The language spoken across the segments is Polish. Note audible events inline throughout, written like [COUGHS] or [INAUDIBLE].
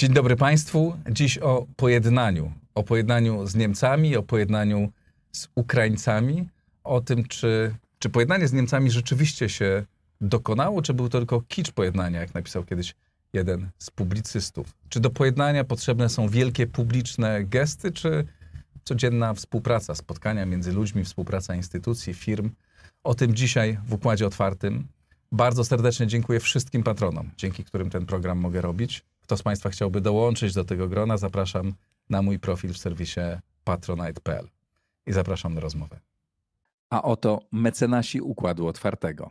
Dzień dobry Państwu. Dziś o pojednaniu. O pojednaniu z Niemcami, o pojednaniu z Ukraińcami, o tym, czy, czy pojednanie z Niemcami rzeczywiście się dokonało, czy był to tylko kicz pojednania, jak napisał kiedyś jeden z publicystów. Czy do pojednania potrzebne są wielkie publiczne gesty, czy codzienna współpraca, spotkania między ludźmi, współpraca instytucji, firm? O tym dzisiaj w Układzie Otwartym. Bardzo serdecznie dziękuję wszystkim patronom, dzięki którym ten program mogę robić. Kto z Państwa chciałby dołączyć do tego grona, zapraszam na mój profil w serwisie patronite.pl i zapraszam na rozmowę. A oto mecenasi Układu Otwartego.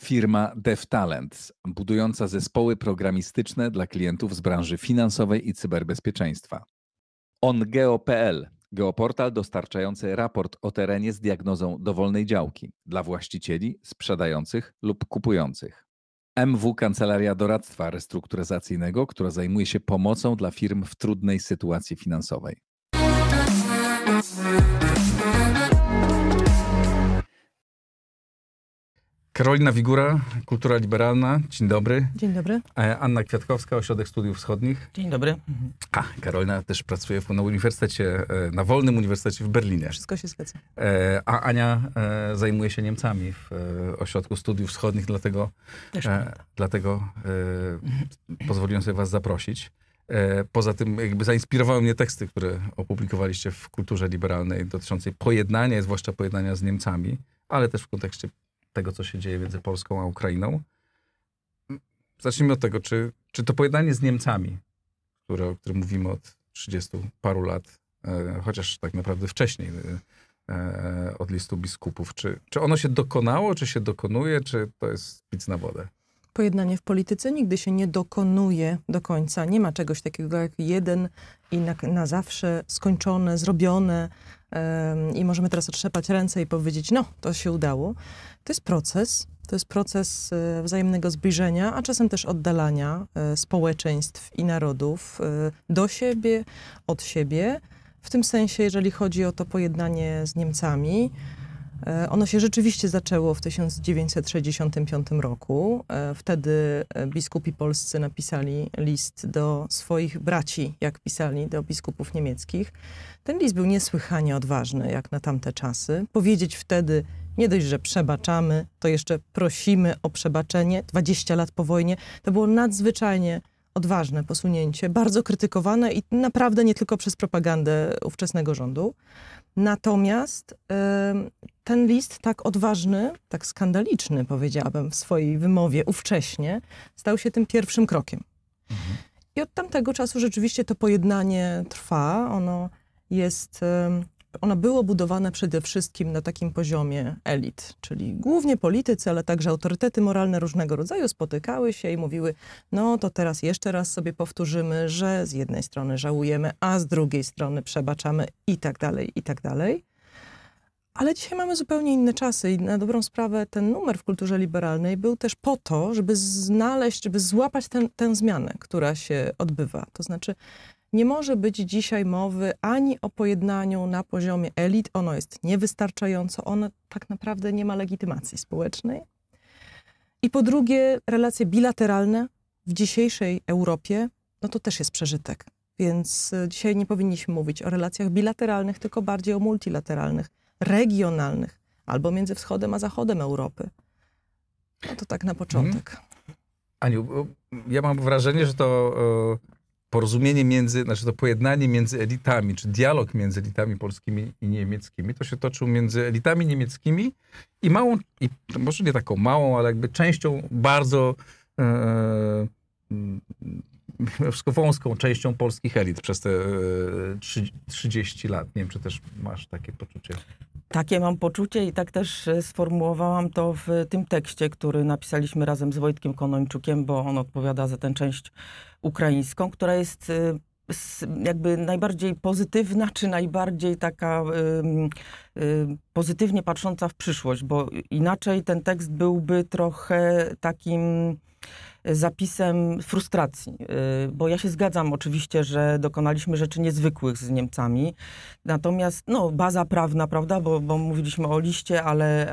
Firma DevTalent, budująca zespoły programistyczne dla klientów z branży finansowej i cyberbezpieczeństwa. OnGeo.pl, geoportal dostarczający raport o terenie z diagnozą dowolnej działki dla właścicieli, sprzedających lub kupujących. MW Kancelaria Doradztwa Restrukturyzacyjnego, która zajmuje się pomocą dla firm w trudnej sytuacji finansowej. Karolina Wigura, Kultura Liberalna. Dzień dobry. Dzień dobry. E, Anna Kwiatkowska, Ośrodek Studiów Wschodnich. Dzień dobry. A, Karolina też pracuje na uniwersytecie, e, na Wolnym Uniwersytecie w Berlinie. Wszystko się zgadza. E, a Ania zajmuje się Niemcami w Ośrodku Studiów Wschodnich, dlatego, dlatego pozwoliłem sobie was zaprosić. Poza tym jakby zainspirowały mnie teksty, które opublikowaliście w Kulturze Liberalnej dotyczącej pojednania, zwłaszcza pojednania z Niemcami, ale też w kontekście tego, co się dzieje między Polską a Ukrainą. Zacznijmy od tego, czy, czy to pojednanie z Niemcami, które, o którym mówimy od 30 paru lat, e, chociaż tak naprawdę wcześniej, e, e, od listu biskupów, czy, czy ono się dokonało, czy się dokonuje, czy to jest pic na wodę? Pojednanie w polityce nigdy się nie dokonuje do końca. Nie ma czegoś takiego jak jeden i na, na zawsze skończone, zrobione i możemy teraz otrzepać ręce i powiedzieć, no, to się udało. To jest proces, to jest proces e, wzajemnego zbliżenia, a czasem też oddalania e, społeczeństw i narodów e, do siebie, od siebie. W tym sensie, jeżeli chodzi o to pojednanie z Niemcami, ono się rzeczywiście zaczęło w 1965 roku. Wtedy biskupi polscy napisali list do swoich braci, jak pisali do biskupów niemieckich. Ten list był niesłychanie odważny, jak na tamte czasy. Powiedzieć wtedy, nie dość, że przebaczamy, to jeszcze prosimy o przebaczenie. 20 lat po wojnie to było nadzwyczajnie odważne posunięcie, bardzo krytykowane i naprawdę nie tylko przez propagandę ówczesnego rządu. Natomiast ten list tak odważny, tak skandaliczny, powiedziałabym w swojej wymowie ówcześnie, stał się tym pierwszym krokiem. Mhm. I od tamtego czasu rzeczywiście to pojednanie trwa. Ono jest ono było budowane przede wszystkim na takim poziomie elit, czyli głównie politycy, ale także autorytety moralne różnego rodzaju spotykały się i mówiły, no to teraz jeszcze raz sobie powtórzymy, że z jednej strony żałujemy, a z drugiej strony przebaczamy i tak dalej, i tak dalej. Ale dzisiaj mamy zupełnie inne czasy i na dobrą sprawę ten numer w kulturze liberalnej był też po to, żeby znaleźć, żeby złapać ten, tę zmianę, która się odbywa. To znaczy nie może być dzisiaj mowy ani o pojednaniu na poziomie elit. Ono jest niewystarczająco, ono tak naprawdę nie ma legitymacji społecznej. I po drugie, relacje bilateralne w dzisiejszej Europie, no to też jest przeżytek. Więc e, dzisiaj nie powinniśmy mówić o relacjach bilateralnych, tylko bardziej o multilateralnych, regionalnych, albo między wschodem a zachodem Europy. No to tak na początek. Hmm. Aniu, ja mam wrażenie, że to porozumienie między, znaczy to pojednanie między elitami, czy dialog między elitami polskimi i niemieckimi, to się toczył między elitami niemieckimi i małą, i może nie taką małą, ale jakby częścią bardzo e, e, wąską częścią polskich elit przez te e, 30 lat. Nie wiem, czy też masz takie poczucie. Takie mam poczucie i tak też e, sformułowałam to w tym tekście, który napisaliśmy razem z Wojtkiem Konończukiem, bo on odpowiada za tę część ukraińską, która jest e, jakby najbardziej pozytywna, czy najbardziej taka pozytywnie patrząca w przyszłość, bo inaczej ten tekst byłby trochę takim zapisem frustracji, y, bo ja się zgadzam oczywiście, że dokonaliśmy rzeczy niezwykłych z Niemcami, natomiast no, baza prawna, prawda, bo, bo mówiliśmy o liście ale,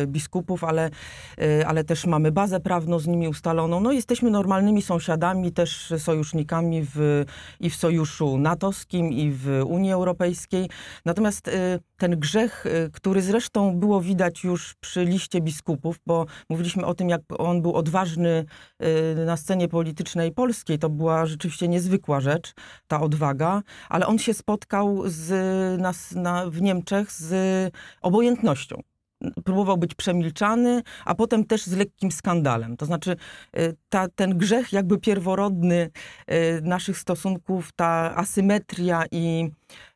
e, biskupów, ale, y, ale też mamy bazę prawną z nimi ustaloną, no jesteśmy normalnymi sąsiadami, też sojusznikami w, i w sojuszu natowskim, i w Unii Europejskiej, natomiast y, ten grzech, który zresztą było widać już przy liście biskupów, bo mówiliśmy o tym, jak on był odważny na scenie politycznej polskiej. To była rzeczywiście niezwykła rzecz, ta odwaga, ale on się spotkał z, na, na, w Niemczech z obojętnością. Próbował być przemilczany, a potem też z lekkim skandalem. To znaczy, y, ta, ten grzech, jakby pierworodny y, naszych stosunków, ta asymetria i y,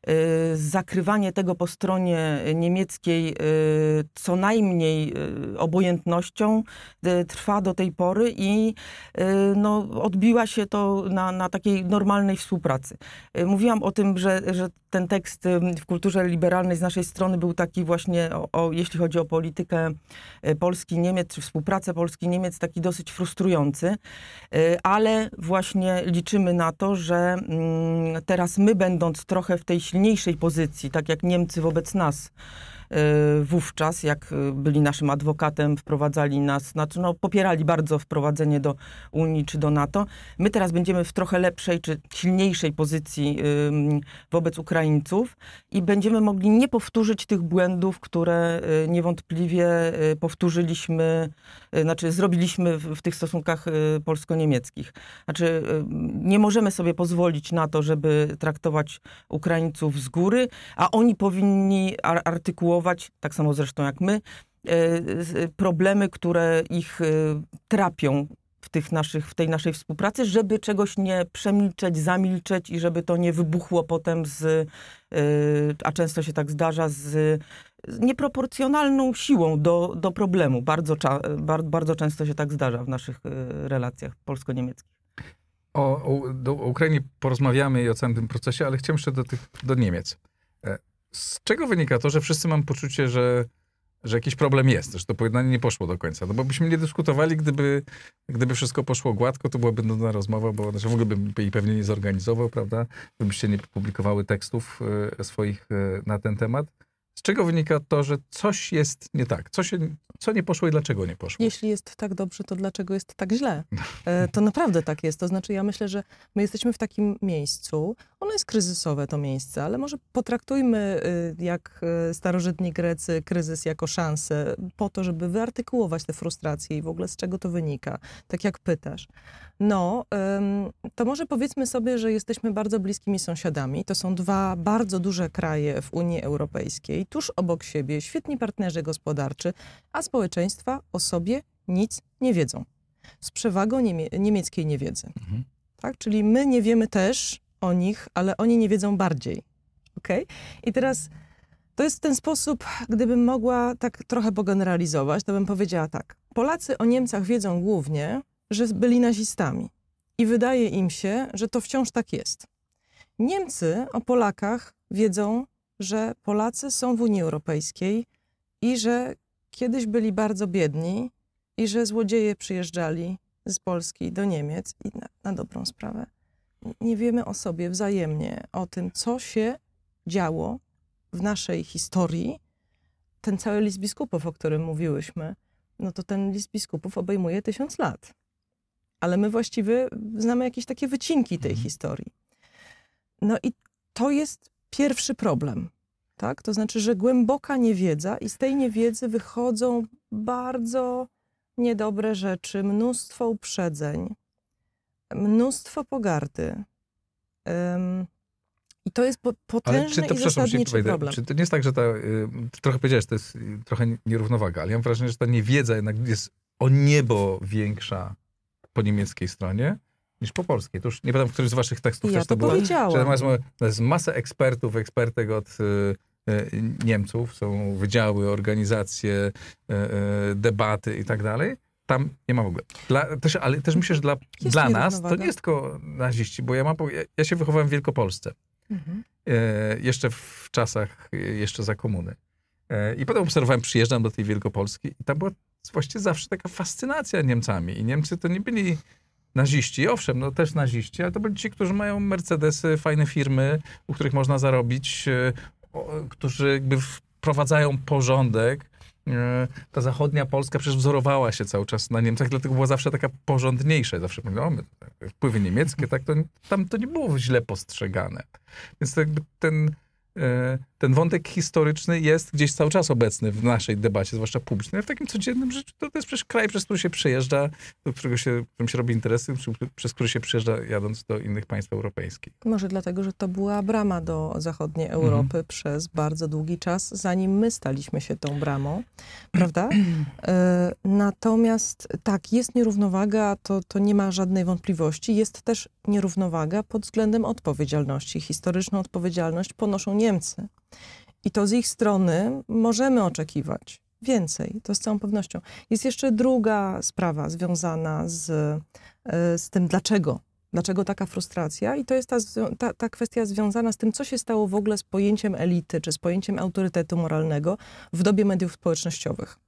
zakrywanie tego po stronie niemieckiej y, co najmniej y, obojętnością y, trwa do tej pory i y, no, odbiła się to na, na takiej normalnej współpracy. Y, Mówiłam o tym, że, że ten tekst y, w kulturze liberalnej z naszej strony był taki właśnie, o, o, jeśli chodzi o politykę y, Polski-Niemiec, czy współpracę Polski-Niemiec, taki dosyć frustrujący, Y, ale właśnie liczymy na to, że mm, teraz my, będąc trochę w tej silniejszej pozycji, tak jak Niemcy wobec nas, wówczas, jak y, byli naszym adwokatem, wprowadzali nas, znaczy no, popierali bardzo wprowadzenie do Unii czy do NATO. My teraz będziemy w trochę lepszej czy silniejszej pozycji wobec Ukraińców i będziemy mogli nie powtórzyć tych błędów, które y, niewątpliwie y, powtórzyliśmy, y, znaczy zrobiliśmy w, tych stosunkach y, polsko-niemieckich. Znaczy y, nie możemy sobie pozwolić na to, żeby traktować Ukraińców z góry, a oni powinni ar- tak samo zresztą jak my, y, z- problemy, które ich y, trapią w, tych naszych, w tej naszej współpracy, żeby czegoś nie przemilczeć, zamilczeć i żeby to nie wybuchło potem z, a często się tak zdarza, z, nieproporcjonalną siłą do, do problemu. Bardzo, bardzo często się tak zdarza w naszych relacjach polsko-niemieckich. O, o, o Ukrainie porozmawiamy i o całym tym procesie, ale chciałem jeszcze do, tych, do Niemiec. Z czego wynika to, że wszyscy mamy poczucie, że, że jakiś problem jest, że to pojednanie nie poszło do końca? No bo byśmy nie dyskutowali, gdyby, gdyby wszystko poszło gładko, to byłaby nudna rozmowa, bo znaczy w ogóle bym jej pewnie nie zorganizował, prawda? Gdybyście nie publikowały tekstów e, swoich e, na ten temat. Z czego wynika to, że coś jest nie tak? Co, się, co nie poszło i dlaczego nie poszło? Jeśli jest tak dobrze, to dlaczego jest tak źle? E, To naprawdę tak jest. To znaczy, ja myślę, że my jesteśmy w takim miejscu. Ono jest kryzysowe, to miejsce, ale może potraktujmy, y, jak y, starożytni Grecy, kryzys jako szansę po to, żeby wyartykułować te frustracje i w ogóle z czego to wynika, tak jak pytasz. No, to może powiedzmy sobie, że jesteśmy bardzo bliskimi sąsiadami. To są dwa bardzo duże kraje w Unii Europejskiej, tuż obok siebie, świetni partnerzy gospodarczy, a społeczeństwa o sobie nic nie wiedzą. Z przewagą niemie niemieckiej niewiedzy. Mhm. Tak? Czyli my nie wiemy też o nich, ale oni nie wiedzą bardziej. Okay? I teraz to jest ten sposób, gdybym mogła tak trochę pogeneralizować, to bym powiedziała tak. Polacy o Niemcach wiedzą głównie, że byli nazistami. I wydaje im się, że to wciąż tak jest. Niemcy o Polakach wiedzą, że Polacy są w Unii Europejskiej i że kiedyś byli bardzo biedni i że złodzieje przyjeżdżali z Polski do Niemiec i na, na dobrą sprawę. Nie wiemy o sobie wzajemnie, o tym, co się działo w naszej historii. Ten cały list biskupów, o którym mówiłyśmy, no to ten list biskupów obejmuje tysiąc lat. Ale my właściwie znamy jakieś takie wycinki tej Mhm. historii. No i to jest pierwszy problem. Tak? To znaczy, że głęboka niewiedza i z tej niewiedzy wychodzą bardzo niedobre rzeczy, mnóstwo uprzedzeń, mnóstwo pogardy. Ym, I to jest po, Ale potężny czy to, i zasadniczy problem. czy to nie jest tak, że ta, y, trochę powiedziałeś, to jest y, trochę nierównowaga, ale ja mam wrażenie, że ta niewiedza jednak jest o niebo większa po niemieckiej stronie niż po polskiej. To już nie pamiętam, w którym z waszych tekstów ja też to to było. Powiedziałam. tam jest, masę ekspertów, ekspertek od y, Niemców, są wydziały, organizacje, y, debaty i tak dalej. Tam nie ma w ogóle. Dla, też, ale też myślę, że dla, Jest dla nas to nie jest tylko naziści, bo ja, mam, ja, ja się wychowałem w Wielkopolsce Mhm. jeszcze w czasach jeszcze za komuny. I potem obserwowałem, przyjeżdżam do tej Wielkopolski i tam była właściwie zawsze taka fascynacja Niemcami. I Niemcy to nie byli naziści, owszem, no też naziści, ale to byli ci, którzy mają Mercedesy, fajne firmy, u których można zarobić, e, którzy jakby wprowadzają porządek. E, Ta zachodnia Polska przecież wzorowała się cały czas na Niemcach, dlatego była zawsze taka porządniejsza. Zawsze mówią, no, tak, wpływy niemieckie, tak, to, tam to nie było źle postrzegane. Więc to jakby ten, ten wątek historyczny jest gdzieś cały czas obecny w naszej debacie, zwłaszcza publicznej. A w takim codziennym życiu to, to jest przecież kraj, przez który się przejeżdża, do którego się, którym się robi interesy, przez który się przyjeżdża jadąc do innych państw europejskich. Może dlatego, że to była brama do zachodniej Mhm. Europy przez bardzo długi czas, zanim my staliśmy się tą bramą, [CLEARS THROAT] prawda? E, Natomiast tak, jest nierównowaga, to, to nie ma żadnej wątpliwości. Jest też nierównowaga pod względem odpowiedzialności. Historyczną odpowiedzialność ponoszą Niemcy. I to z ich strony możemy oczekiwać więcej, to z całą pewnością. Jest jeszcze druga sprawa związana z, e, z tym, dlaczego Dlaczego taka frustracja? I to jest ta, ta, ta kwestia związana z tym, co się stało w ogóle z pojęciem elity, czy z pojęciem autorytetu moralnego w dobie mediów społecznościowych.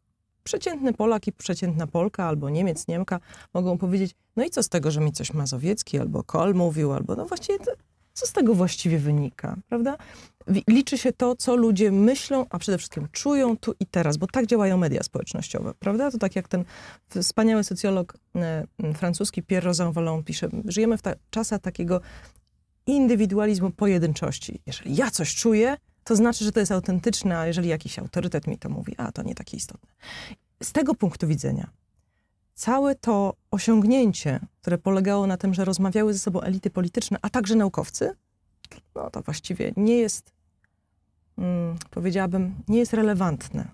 Przeciętny Polak i przeciętna Polka, albo Niemiec, Niemka mogą powiedzieć, no i co z tego, że mi coś Mazowiecki, albo Kohl mówił, albo no właściwie to, co z tego właściwie wynika, prawda? Liczy się to, co ludzie myślą, a przede wszystkim czują tu i teraz, bo tak działają media społecznościowe, prawda? To tak jak ten wspaniały socjolog e, francuski Pierre Rosanvallon pisze, żyjemy w ta- czasach takiego indywidualizmu pojedynczości. Jeżeli ja coś czuję, to znaczy, że to jest autentyczne, a jeżeli jakiś autorytet mi to mówi, a to nie takie istotne. Z tego punktu widzenia, całe to osiągnięcie, które polegało na tym, że rozmawiały ze sobą elity polityczne, a także naukowcy, no to właściwie nie jest, mm, powiedziałabym, nie jest relevantne,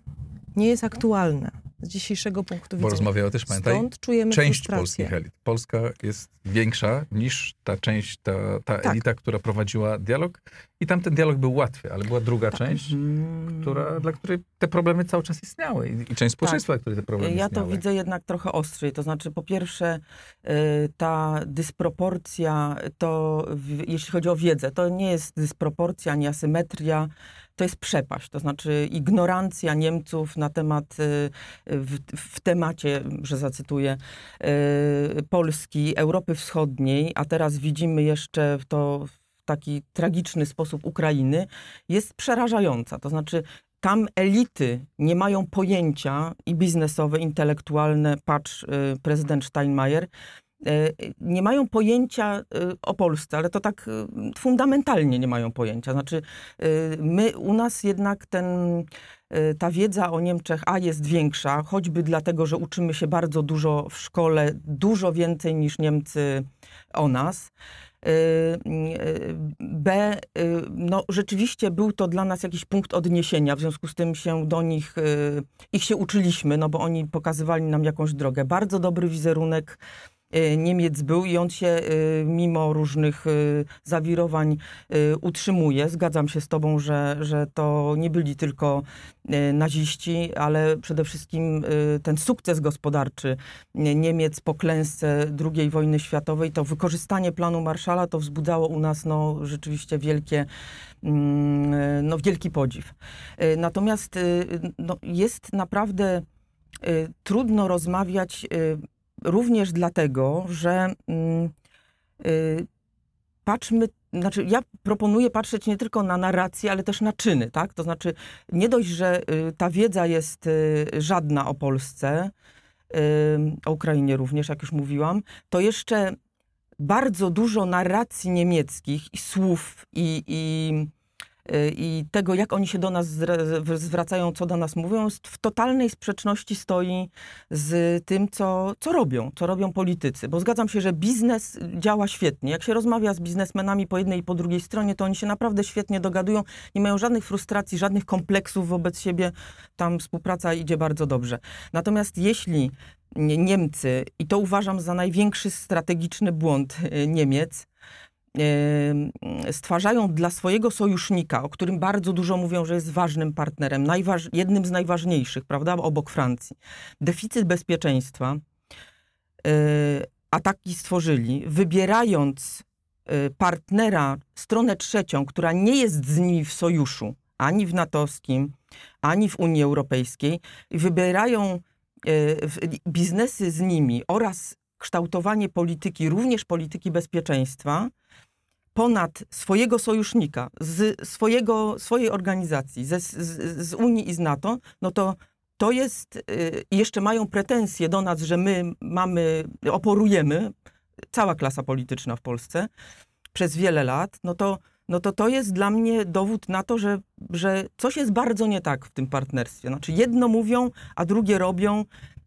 nie jest aktualne z dzisiejszego punktu Bo widzenia. rozmawiały też, pamiętaj, Stąd czujemy część frustrację. polskich elit. Polska jest większa niż ta część, ta, ta Tak. elita, która prowadziła dialog. I tam ten dialog był łatwy, ale była druga Tak. część, Mm. która, dla której te problemy cały czas istniały. I, i część społeczeństwa, dla której te problemy Tak. Ja to istniały. widzę jednak trochę ostrzej. To znaczy, po pierwsze, y, ta dysproporcja, to jeśli chodzi o wiedzę, to nie jest dysproporcja ani asymetria, to jest przepaść. To znaczy, ignorancja Niemców na temat, y, w, w temacie, że zacytuję, y, Polski, Europy Wschodniej, a teraz widzimy jeszcze to w taki tragiczny sposób Ukrainy, jest przerażająca. To znaczy, tam elity nie mają pojęcia i biznesowe, intelektualne, patrz, y, prezydent Steinmeier, nie mają pojęcia y, o Polsce, ale to tak y, fundamentalnie nie mają pojęcia. Znaczy, my, u nas jednak ten, ta wiedza o Niemczech A jest większa, choćby dlatego, że uczymy się bardzo dużo w szkole, dużo więcej niż Niemcy o nas. B, no rzeczywiście był to dla nas jakiś punkt odniesienia, w związku z tym się do nich, ich się uczyliśmy, no bo oni pokazywali nam jakąś drogę. Bardzo dobry wizerunek Niemiec był i on się y, mimo różnych y, zawirowań y, utrzymuje. Zgadzam się z tobą, że, że to nie byli tylko y, naziści, ale przede wszystkim y, ten sukces gospodarczy Nie- Niemiec po klęsce II wojny światowej, to wykorzystanie planu Marszala to wzbudzało u nas no, rzeczywiście wielkie, mm, no, wielki podziw. Y, Natomiast y, no, jest naprawdę y, trudno rozmawiać y, również dlatego, że mm, y, patrzmy, znaczy ja proponuję patrzeć nie tylko na narrację, ale też na czyny, tak? To znaczy nie dość, że y, ta wiedza jest y, żadna o Polsce, y, o Ukrainie również, jak już mówiłam, to jeszcze bardzo dużo narracji niemieckich i słów i, i, i tego, jak oni się do nas zwracają, co do nas mówią, w totalnej sprzeczności stoi z tym, co, co robią, co robią politycy. Bo zgadzam się, że biznes działa świetnie. Jak się rozmawia z biznesmenami po jednej i po drugiej stronie, to oni się naprawdę świetnie dogadują, nie mają żadnych frustracji, żadnych kompleksów wobec siebie. Tam współpraca idzie bardzo dobrze. Natomiast jeśli Nie- Niemcy, i to uważam za największy strategiczny błąd y, Niemiec, y, stwarzają dla swojego sojusznika, o którym bardzo dużo mówią, że jest ważnym partnerem, najważ, jednym z najważniejszych, prawda, obok Francji, deficyt bezpieczeństwa, y, a taki stworzyli, wybierając y, partnera, stronę trzecią, która nie jest z nimi w sojuszu, ani w natowskim, ani w Unii Europejskiej wybierają e, biznesy z nimi oraz kształtowanie polityki, również polityki bezpieczeństwa, ponad swojego sojusznika, z swojego, swojej organizacji, ze, z, z Unii i z NATO, no to to jest, y, jeszcze mają pretensje do nas, że my mamy, oporujemy, cała klasa polityczna w Polsce, przez wiele lat, no to, no to to jest dla mnie dowód na to, że, że coś jest bardzo nie tak w tym partnerstwie. Znaczy jedno mówią, a drugie robią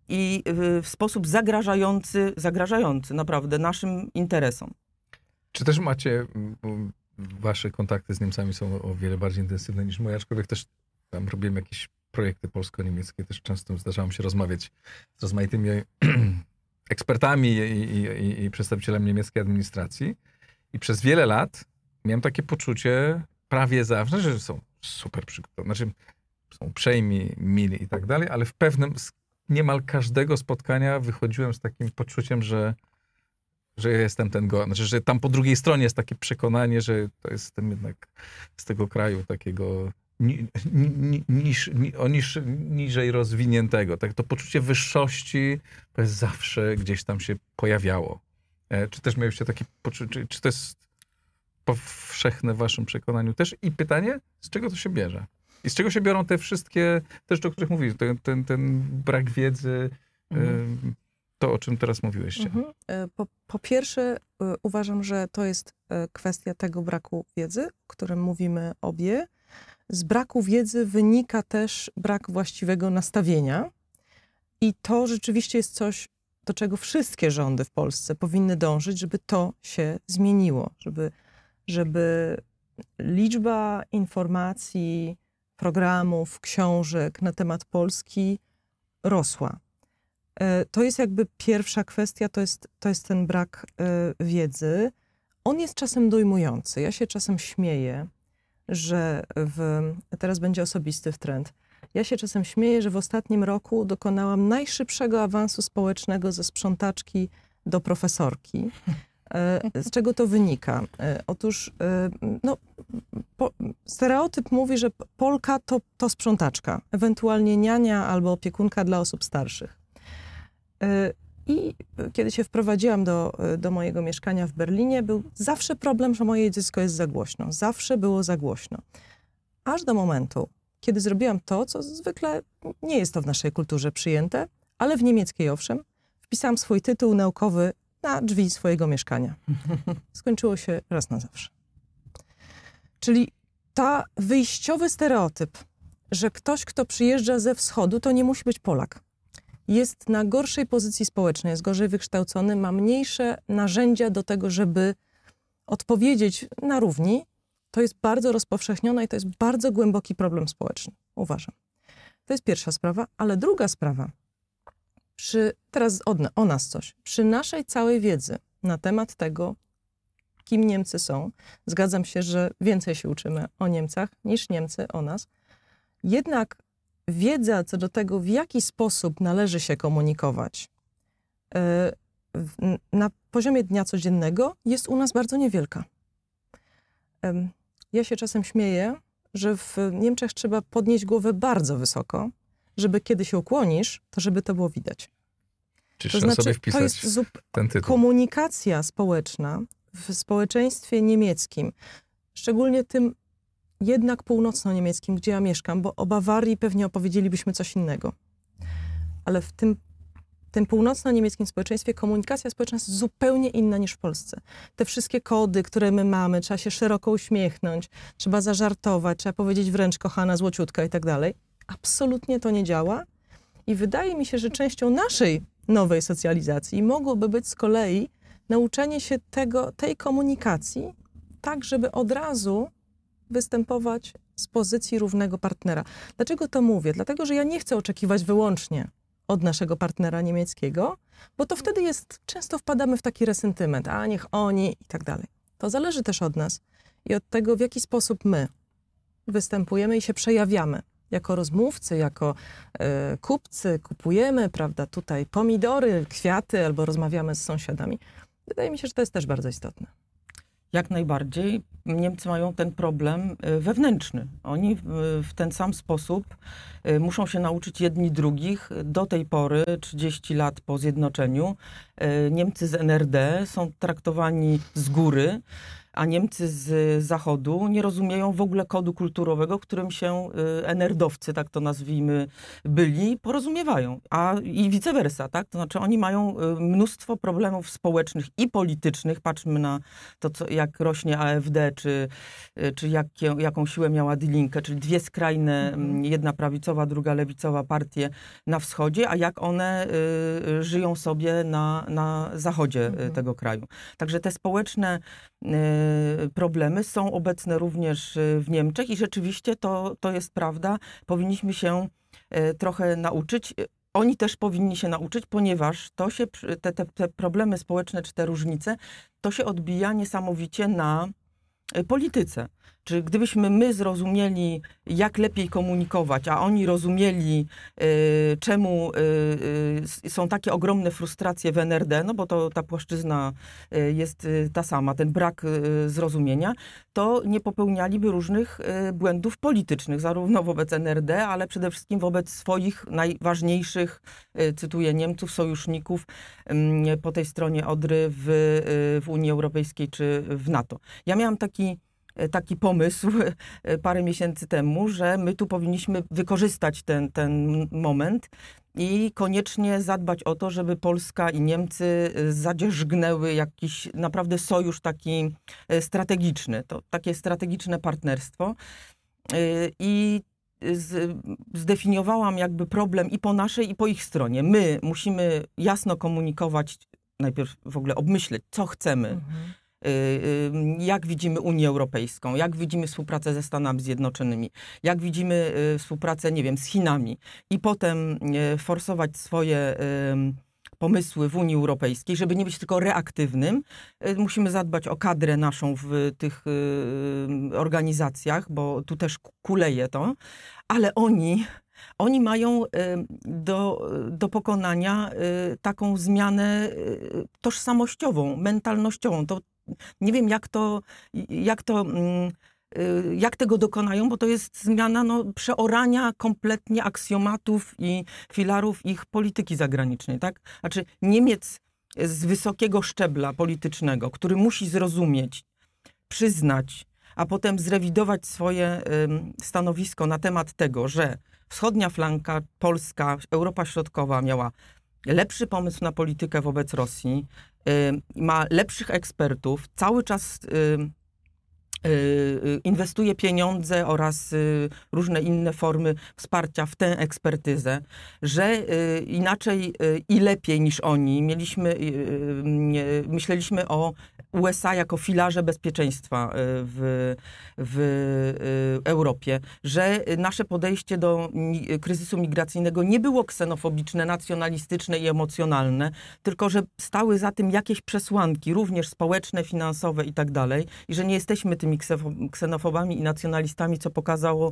i y, w sposób zagrażający, zagrażający naprawdę naszym interesom. Czy też macie, wasze kontakty z Niemcami są o wiele bardziej intensywne niż moje, aczkolwiek też tam robiłem jakieś projekty polsko-niemieckie, też często zdarzało mi się rozmawiać z rozmaitymi [CLEARS THROAT] ekspertami i, i, i, przedstawicielami niemieckiej administracji. I przez wiele lat miałem takie poczucie prawie zawsze, że są super przygotowani, znaczy są uprzejmi, mili i tak dalej, ale w pewnym, niemal każdego spotkania wychodziłem z takim poczuciem, że że jestem ten go, znaczy, że tam po drugiej stronie jest takie przekonanie, że to jestem jednak z tego kraju takiego ni, ni, niż, ni, o niż, niżej rozwiniętego. Tak, to poczucie wyższości to jest zawsze gdzieś tam się pojawiało. E, czy też mieliście takie poczucie, czy, czy to jest powszechne w waszym przekonaniu też? I pytanie, z czego to się bierze? I z czego się biorą te wszystkie, też o których mówisz, ten, ten, ten brak wiedzy, Mhm. to o czym teraz mówiłyście. Mhm. E, Po, po pierwsze, e, uważam, że to jest e, kwestia tego braku wiedzy, o którym mówimy obie. Z braku wiedzy wynika też brak właściwego nastawienia. I to rzeczywiście jest coś, do czego wszystkie rządy w Polsce powinny dążyć, żeby to się zmieniło, żeby, żeby liczba informacji, programów, książek na temat Polski rosła. E, To jest jakby pierwsza kwestia, to jest, to jest ten brak e, wiedzy. On jest czasem dojmujący. Ja się czasem śmieję, że w, teraz będzie osobisty trend. Ja się czasem śmieję, że w ostatnim roku dokonałam najszybszego awansu społecznego ze sprzątaczki do profesorki. E, Z czego to wynika? E, Otóż e, no, po, stereotyp mówi, że Polka to, to sprzątaczka, ewentualnie niania albo opiekunka dla osób starszych. I kiedy się wprowadziłam do, do mojego mieszkania w Berlinie, był zawsze problem, że moje dziecko jest za głośno. Zawsze było za głośno. Aż do momentu, kiedy zrobiłam to, co zwykle nie jest to w naszej kulturze przyjęte, ale w niemieckiej owszem, wpisałam swój tytuł naukowy na drzwi swojego mieszkania. [LAUGHS] Skończyło się raz na zawsze. Czyli ta wyjściowy stereotyp, że ktoś, kto przyjeżdża ze wschodu, to nie musi być Polak. Jest na gorszej pozycji społecznej, jest gorzej wykształcony, ma mniejsze narzędzia do tego, żeby odpowiedzieć na równi. To jest bardzo rozpowszechnione i to jest bardzo głęboki problem społeczny, uważam. To jest pierwsza sprawa, ale druga sprawa, przy, teraz od, o nas coś, przy naszej całej wiedzy na temat tego, kim Niemcy są, zgadzam się, że więcej się uczymy o Niemcach niż Niemcy o nas, jednak wiedza co do tego, w jaki sposób należy się komunikować e, na poziomie dnia codziennego jest u nas bardzo niewielka. Ja się czasem śmieję, że w Niemczech trzeba podnieść głowę bardzo wysoko, żeby kiedy się ukłonisz, to żeby to było widać. Czy To znaczy, sobie to wpisać jest zup- ten tytuł? komunikacja społeczna w społeczeństwie niemieckim, szczególnie tym jednak północno-niemieckim, gdzie ja mieszkam, bo o Bawarii pewnie opowiedzielibyśmy coś innego. Ale w tym, tym północno-niemieckim społeczeństwie komunikacja społeczna jest zupełnie inna niż w Polsce. Te wszystkie kody, które my mamy, trzeba się szeroko uśmiechnąć, trzeba zażartować, trzeba powiedzieć wręcz kochana, złociutka i tak dalej. Absolutnie to nie działa. I wydaje mi się, że częścią naszej nowej socjalizacji mogłoby być z kolei nauczenie się tego, tej komunikacji, tak żeby od razu występować z pozycji równego partnera. Dlaczego to mówię? Dlatego, że ja nie chcę oczekiwać wyłącznie od naszego partnera niemieckiego, bo to wtedy jest, często wpadamy w taki resentyment, a niech oni i tak dalej. To zależy też od nas i od tego, w jaki sposób my występujemy i się przejawiamy. Jako rozmówcy, jako e, kupcy, kupujemy, prawda, tutaj pomidory, kwiaty albo rozmawiamy z sąsiadami. Wydaje mi się, że to jest też bardzo istotne. Jak najbardziej. Niemcy mają ten problem y, wewnętrzny. Oni w, ten sam sposób y, muszą się nauczyć jedni drugich. Do tej pory, 30 lat po zjednoczeniu, Niemcy z NRD są traktowani z góry, a Niemcy z zachodu nie rozumieją w ogóle kodu kulturowego, którym się y, NRD-owcy, tak to nazwijmy, byli, porozumiewają. A i vice versa, tak? To znaczy oni mają y, mnóstwo problemów społecznych i politycznych. Patrzmy na to, co, jak rośnie AfD, czy, y, czy jakie, jaką siłę miała Die Linke, czyli dwie skrajne, mm, jedna prawicowa, druga lewicowa partie na wschodzie, a jak one y, żyją sobie na, na zachodzie Mhm. tego kraju. Także te społeczne y, problemy są obecne również y, w Niemczech i rzeczywiście to, to jest prawda. Powinniśmy się y, trochę nauczyć. Y, Oni też powinni się nauczyć, ponieważ to się, te, te, te problemy społeczne czy te różnice, to się odbija niesamowicie na y, polityce. Czy gdybyśmy my zrozumieli, jak lepiej komunikować, a oni rozumieli, y, czemu y, y, są takie ogromne frustracje w NRD, no bo to ta płaszczyzna y, jest y, ta sama, ten brak y, zrozumienia, to nie popełnialiby różnych błędów politycznych, zarówno wobec NRD, ale przede wszystkim wobec swoich najważniejszych, cytuję Niemców, sojuszników ym, po tej stronie Odry w, w Unii Europejskiej czy w NATO. Ja miałam taki taki pomysł [LAUGHS] e, parę miesięcy temu, że my tu powinniśmy wykorzystać ten, ten moment i koniecznie zadbać o to, żeby Polska i Niemcy e, zadzierzgnęły jakiś naprawdę sojusz taki e, strategiczny, to takie strategiczne partnerstwo. E, I z, zdefiniowałam jakby problem i po naszej, i po ich stronie. My musimy jasno komunikować, najpierw w ogóle obmyśleć, co chcemy, Mhm. Y, y, jak widzimy Unię Europejską, jak widzimy współpracę ze Stanami Zjednoczonymi, jak widzimy y, współpracę, nie wiem, z Chinami i potem forsować swoje pomysły w Unii Europejskiej, żeby nie być tylko reaktywnym. Musimy zadbać o kadrę naszą w tych organizacjach, bo tu też kuleje to, ale oni oni mają do, do pokonania taką zmianę tożsamościową, mentalnościową. To nie wiem, jak to, jak to, mm, y, jak tego dokonają, bo to jest zmiana no, przeorania kompletnie aksjomatów i filarów ich polityki zagranicznej, tak? Znaczy Niemiec z wysokiego szczebla politycznego, który musi zrozumieć, przyznać, a potem zrewidować swoje stanowisko na temat tego, że wschodnia flanka, Polska, Europa Środkowa miała lepszy pomysł na politykę wobec Rosji, ma lepszych ekspertów, cały czas y, y, inwestuje pieniądze oraz y, różne inne formy wsparcia w tę ekspertyzę, że y, inaczej y, i lepiej niż oni. Mieliśmy, y, y, myśleliśmy o USA jako filarze bezpieczeństwa y, w, w y, Europie, że nasze podejście do kryzysu migracyjnego nie było ksenofobiczne, nacjonalistyczne i emocjonalne, tylko że stały za tym jakieś przesłanki, również społeczne, finansowe i tak dalej, i że nie jesteśmy tymi ksenofobami i nacjonalistami, co pokazało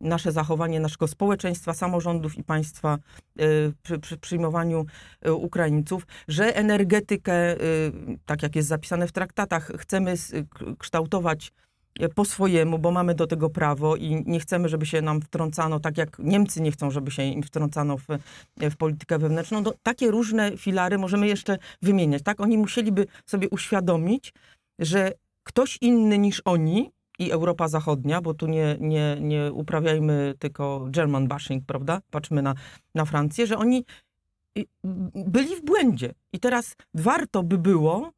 nasze zachowanie naszego społeczeństwa, samorządów i państwa y, przy, przy przyjmowaniu y, Ukraińców, że energetykę, y, tak jak jest zapisane w traktatach, chcemy kształtować po swojemu, bo mamy do tego prawo i nie chcemy, żeby się nam wtrącano, tak jak Niemcy nie chcą, żeby się im wtrącano w, w politykę wewnętrzną. No, takie różne filary możemy jeszcze wymieniać. Tak? Oni musieliby sobie uświadomić, że ktoś inny niż oni i Europa Zachodnia, bo tu nie, nie, nie uprawiajmy tylko German bashing, prawda? Patrzmy na, na Francję, że oni y, byli w błędzie. I teraz warto by było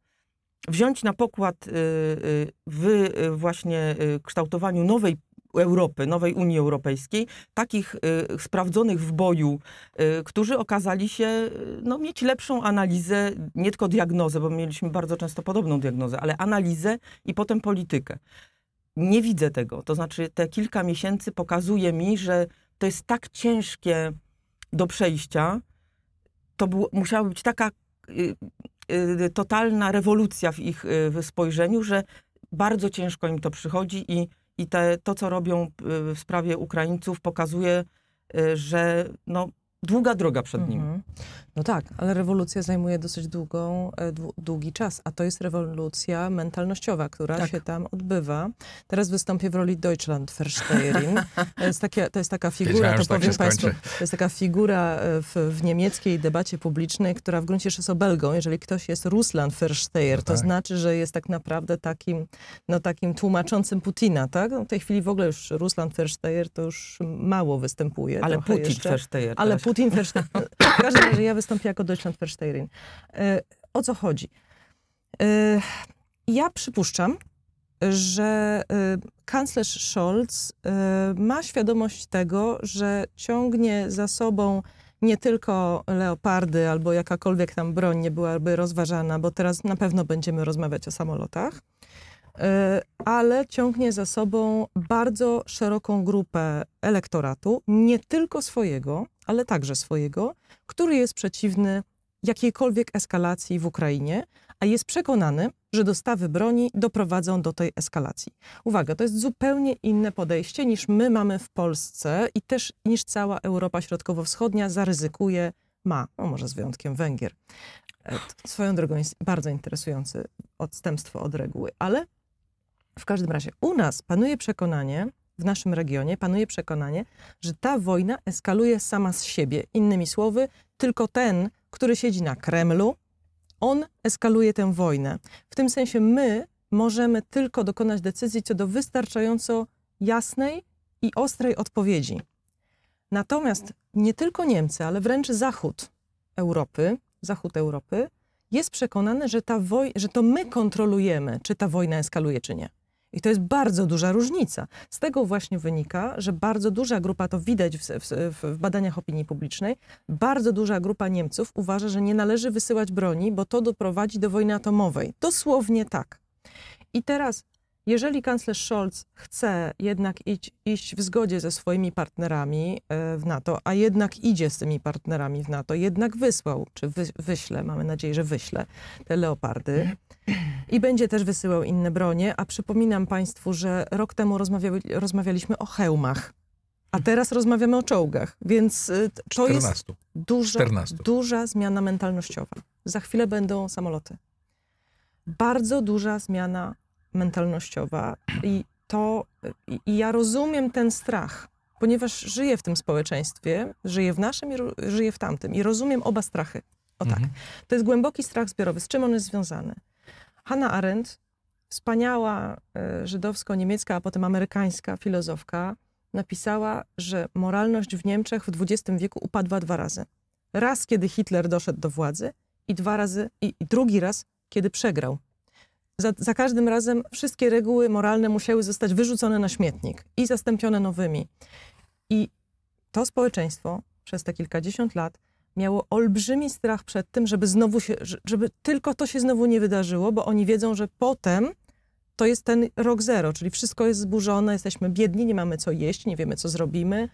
wziąć na pokład y, y, w właśnie kształtowaniu nowej Europy, nowej Unii Europejskiej, takich y, sprawdzonych w boju, y, którzy okazali się y, no, mieć lepszą analizę, nie tylko diagnozę, bo mieliśmy bardzo często podobną diagnozę, ale analizę i potem politykę. Nie widzę tego. To znaczy, te kilka miesięcy pokazuje mi, że to jest tak ciężkie do przejścia. To musiała być taka y, y, totalna rewolucja w ich y, w spojrzeniu, że bardzo ciężko im to przychodzi i, i te, to, co robią y, w sprawie Ukraińców, pokazuje, y, że no, długa droga przed nim. Mhm. No tak, ale rewolucja zajmuje dosyć długą, e, dłu- długi czas, a to jest rewolucja mentalnościowa, która Tak. się tam odbywa. Teraz wystąpię w roli Deutschlandversteherin. To jest, takie, to jest taka figura, Wiedziałem, to tak powiem się Państwu, to jest taka figura e, w, w niemieckiej debacie publicznej, która w gruncie rzeczy jest obelgą. Jeżeli ktoś jest Russlandversteher, No to tak. znaczy, że jest tak naprawdę takim, no, takim tłumaczącym Putina, tak? No, w tej chwili w ogóle już Russlandversteher to już mało występuje. Ale Putin jeszcze. Ale. Putin Versteher. W każdym razie ja wystąpię jako Deutschlandversteherin. E, O co chodzi? E, Ja przypuszczam, że e, kanclerz Scholz ma świadomość tego, że ciągnie za sobą nie tylko leopardy albo jakakolwiek tam broń nie byłaby rozważana, bo teraz na pewno będziemy rozmawiać o samolotach, ale ciągnie za sobą bardzo szeroką grupę elektoratu, nie tylko swojego, ale także swojego, który jest przeciwny jakiejkolwiek eskalacji w Ukrainie, a jest przekonany, że dostawy broni doprowadzą do tej eskalacji. Uwaga, to jest zupełnie inne podejście niż my mamy w Polsce i też niż cała Europa Środkowo-Wschodnia zaryzykuje, ma, no może z wyjątkiem Węgier. E, Swoją drogą jest bardzo interesujące odstępstwo od reguły, ale w każdym razie u nas panuje przekonanie, w naszym regionie panuje przekonanie, że ta wojna eskaluje sama z siebie. Innymi słowy, tylko ten, który siedzi na Kremlu, on eskaluje tę wojnę. W tym sensie my możemy tylko dokonać decyzji co do wystarczająco jasnej i ostrej odpowiedzi. Natomiast nie tylko Niemcy, ale wręcz Zachód Europy, Zachód Europy jest przekonany, że, ta woj- że to my kontrolujemy, czy ta wojna eskaluje, czy nie. I to jest bardzo duża różnica. Z tego właśnie wynika, że bardzo duża grupa, to widać w, w, w badaniach opinii publicznej, bardzo duża grupa Niemców uważa, że nie należy wysyłać broni, bo to doprowadzi do wojny atomowej. Dosłownie tak. I teraz, jeżeli kanclerz Scholz chce jednak iść, iść w zgodzie ze swoimi partnerami e, w NATO, a jednak idzie z tymi partnerami w NATO, jednak wysłał, czy wy, wyśle, mamy nadzieję, że wyśle te leopardy i będzie też wysyłał inne bronie, a przypominam Państwu, że rok temu rozmawiali, rozmawialiśmy o hełmach, a teraz rozmawiamy o czołgach, więc t- to jest 14. duża, 14. duża zmiana mentalnościowa. Za chwilę będą samoloty. Bardzo duża zmiana mentalnościowa i to, i, ja rozumiem ten strach, ponieważ żyję w tym społeczeństwie, żyję w naszym i żyję w tamtym i rozumiem oba strachy. O tak. Mhm. To jest głęboki strach zbiorowy. Z czym on jest związany? Hannah Arendt, wspaniała e, żydowsko-niemiecka, a potem amerykańska filozofka, napisała, że moralność w Niemczech w XX wieku upadła dwa razy. Raz, kiedy Hitler doszedł do władzy i dwa razy, i, i drugi raz, kiedy przegrał. Za, za każdym razem wszystkie reguły moralne musiały zostać wyrzucone na śmietnik i zastąpione nowymi. I to społeczeństwo przez te kilkadziesiąt lat miało olbrzymi strach przed tym, żeby znowu się, że- żeby tylko to się znowu nie wydarzyło, bo oni wiedzą, że potem to jest ten rok zero, czyli wszystko jest zburzone, jesteśmy biedni, nie mamy co jeść, nie wiemy co zrobimy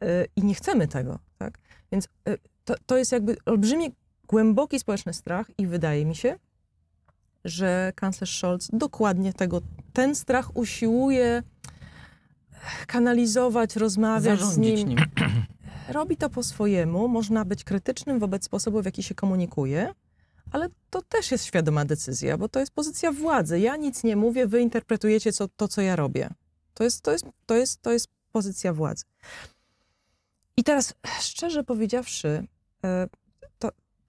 yy, i nie chcemy tego, tak? Więc yy, to, to jest jakby olbrzymi, głęboki społeczny strach i wydaje mi się, że kanclerz Scholz dokładnie tego, ten strach usiłuje kanalizować, rozmawiać z Zarządzić nim. nim. [CLEARS THROAT] Robi to po swojemu, można być krytycznym wobec sposobu, w jaki się komunikuje, ale to też jest świadoma decyzja, bo to jest pozycja władzy. Ja nic nie mówię, wy interpretujecie co, to, co ja robię. To jest, to, jest, to, jest, to jest pozycja władzy. I teraz, szczerze powiedziawszy, e,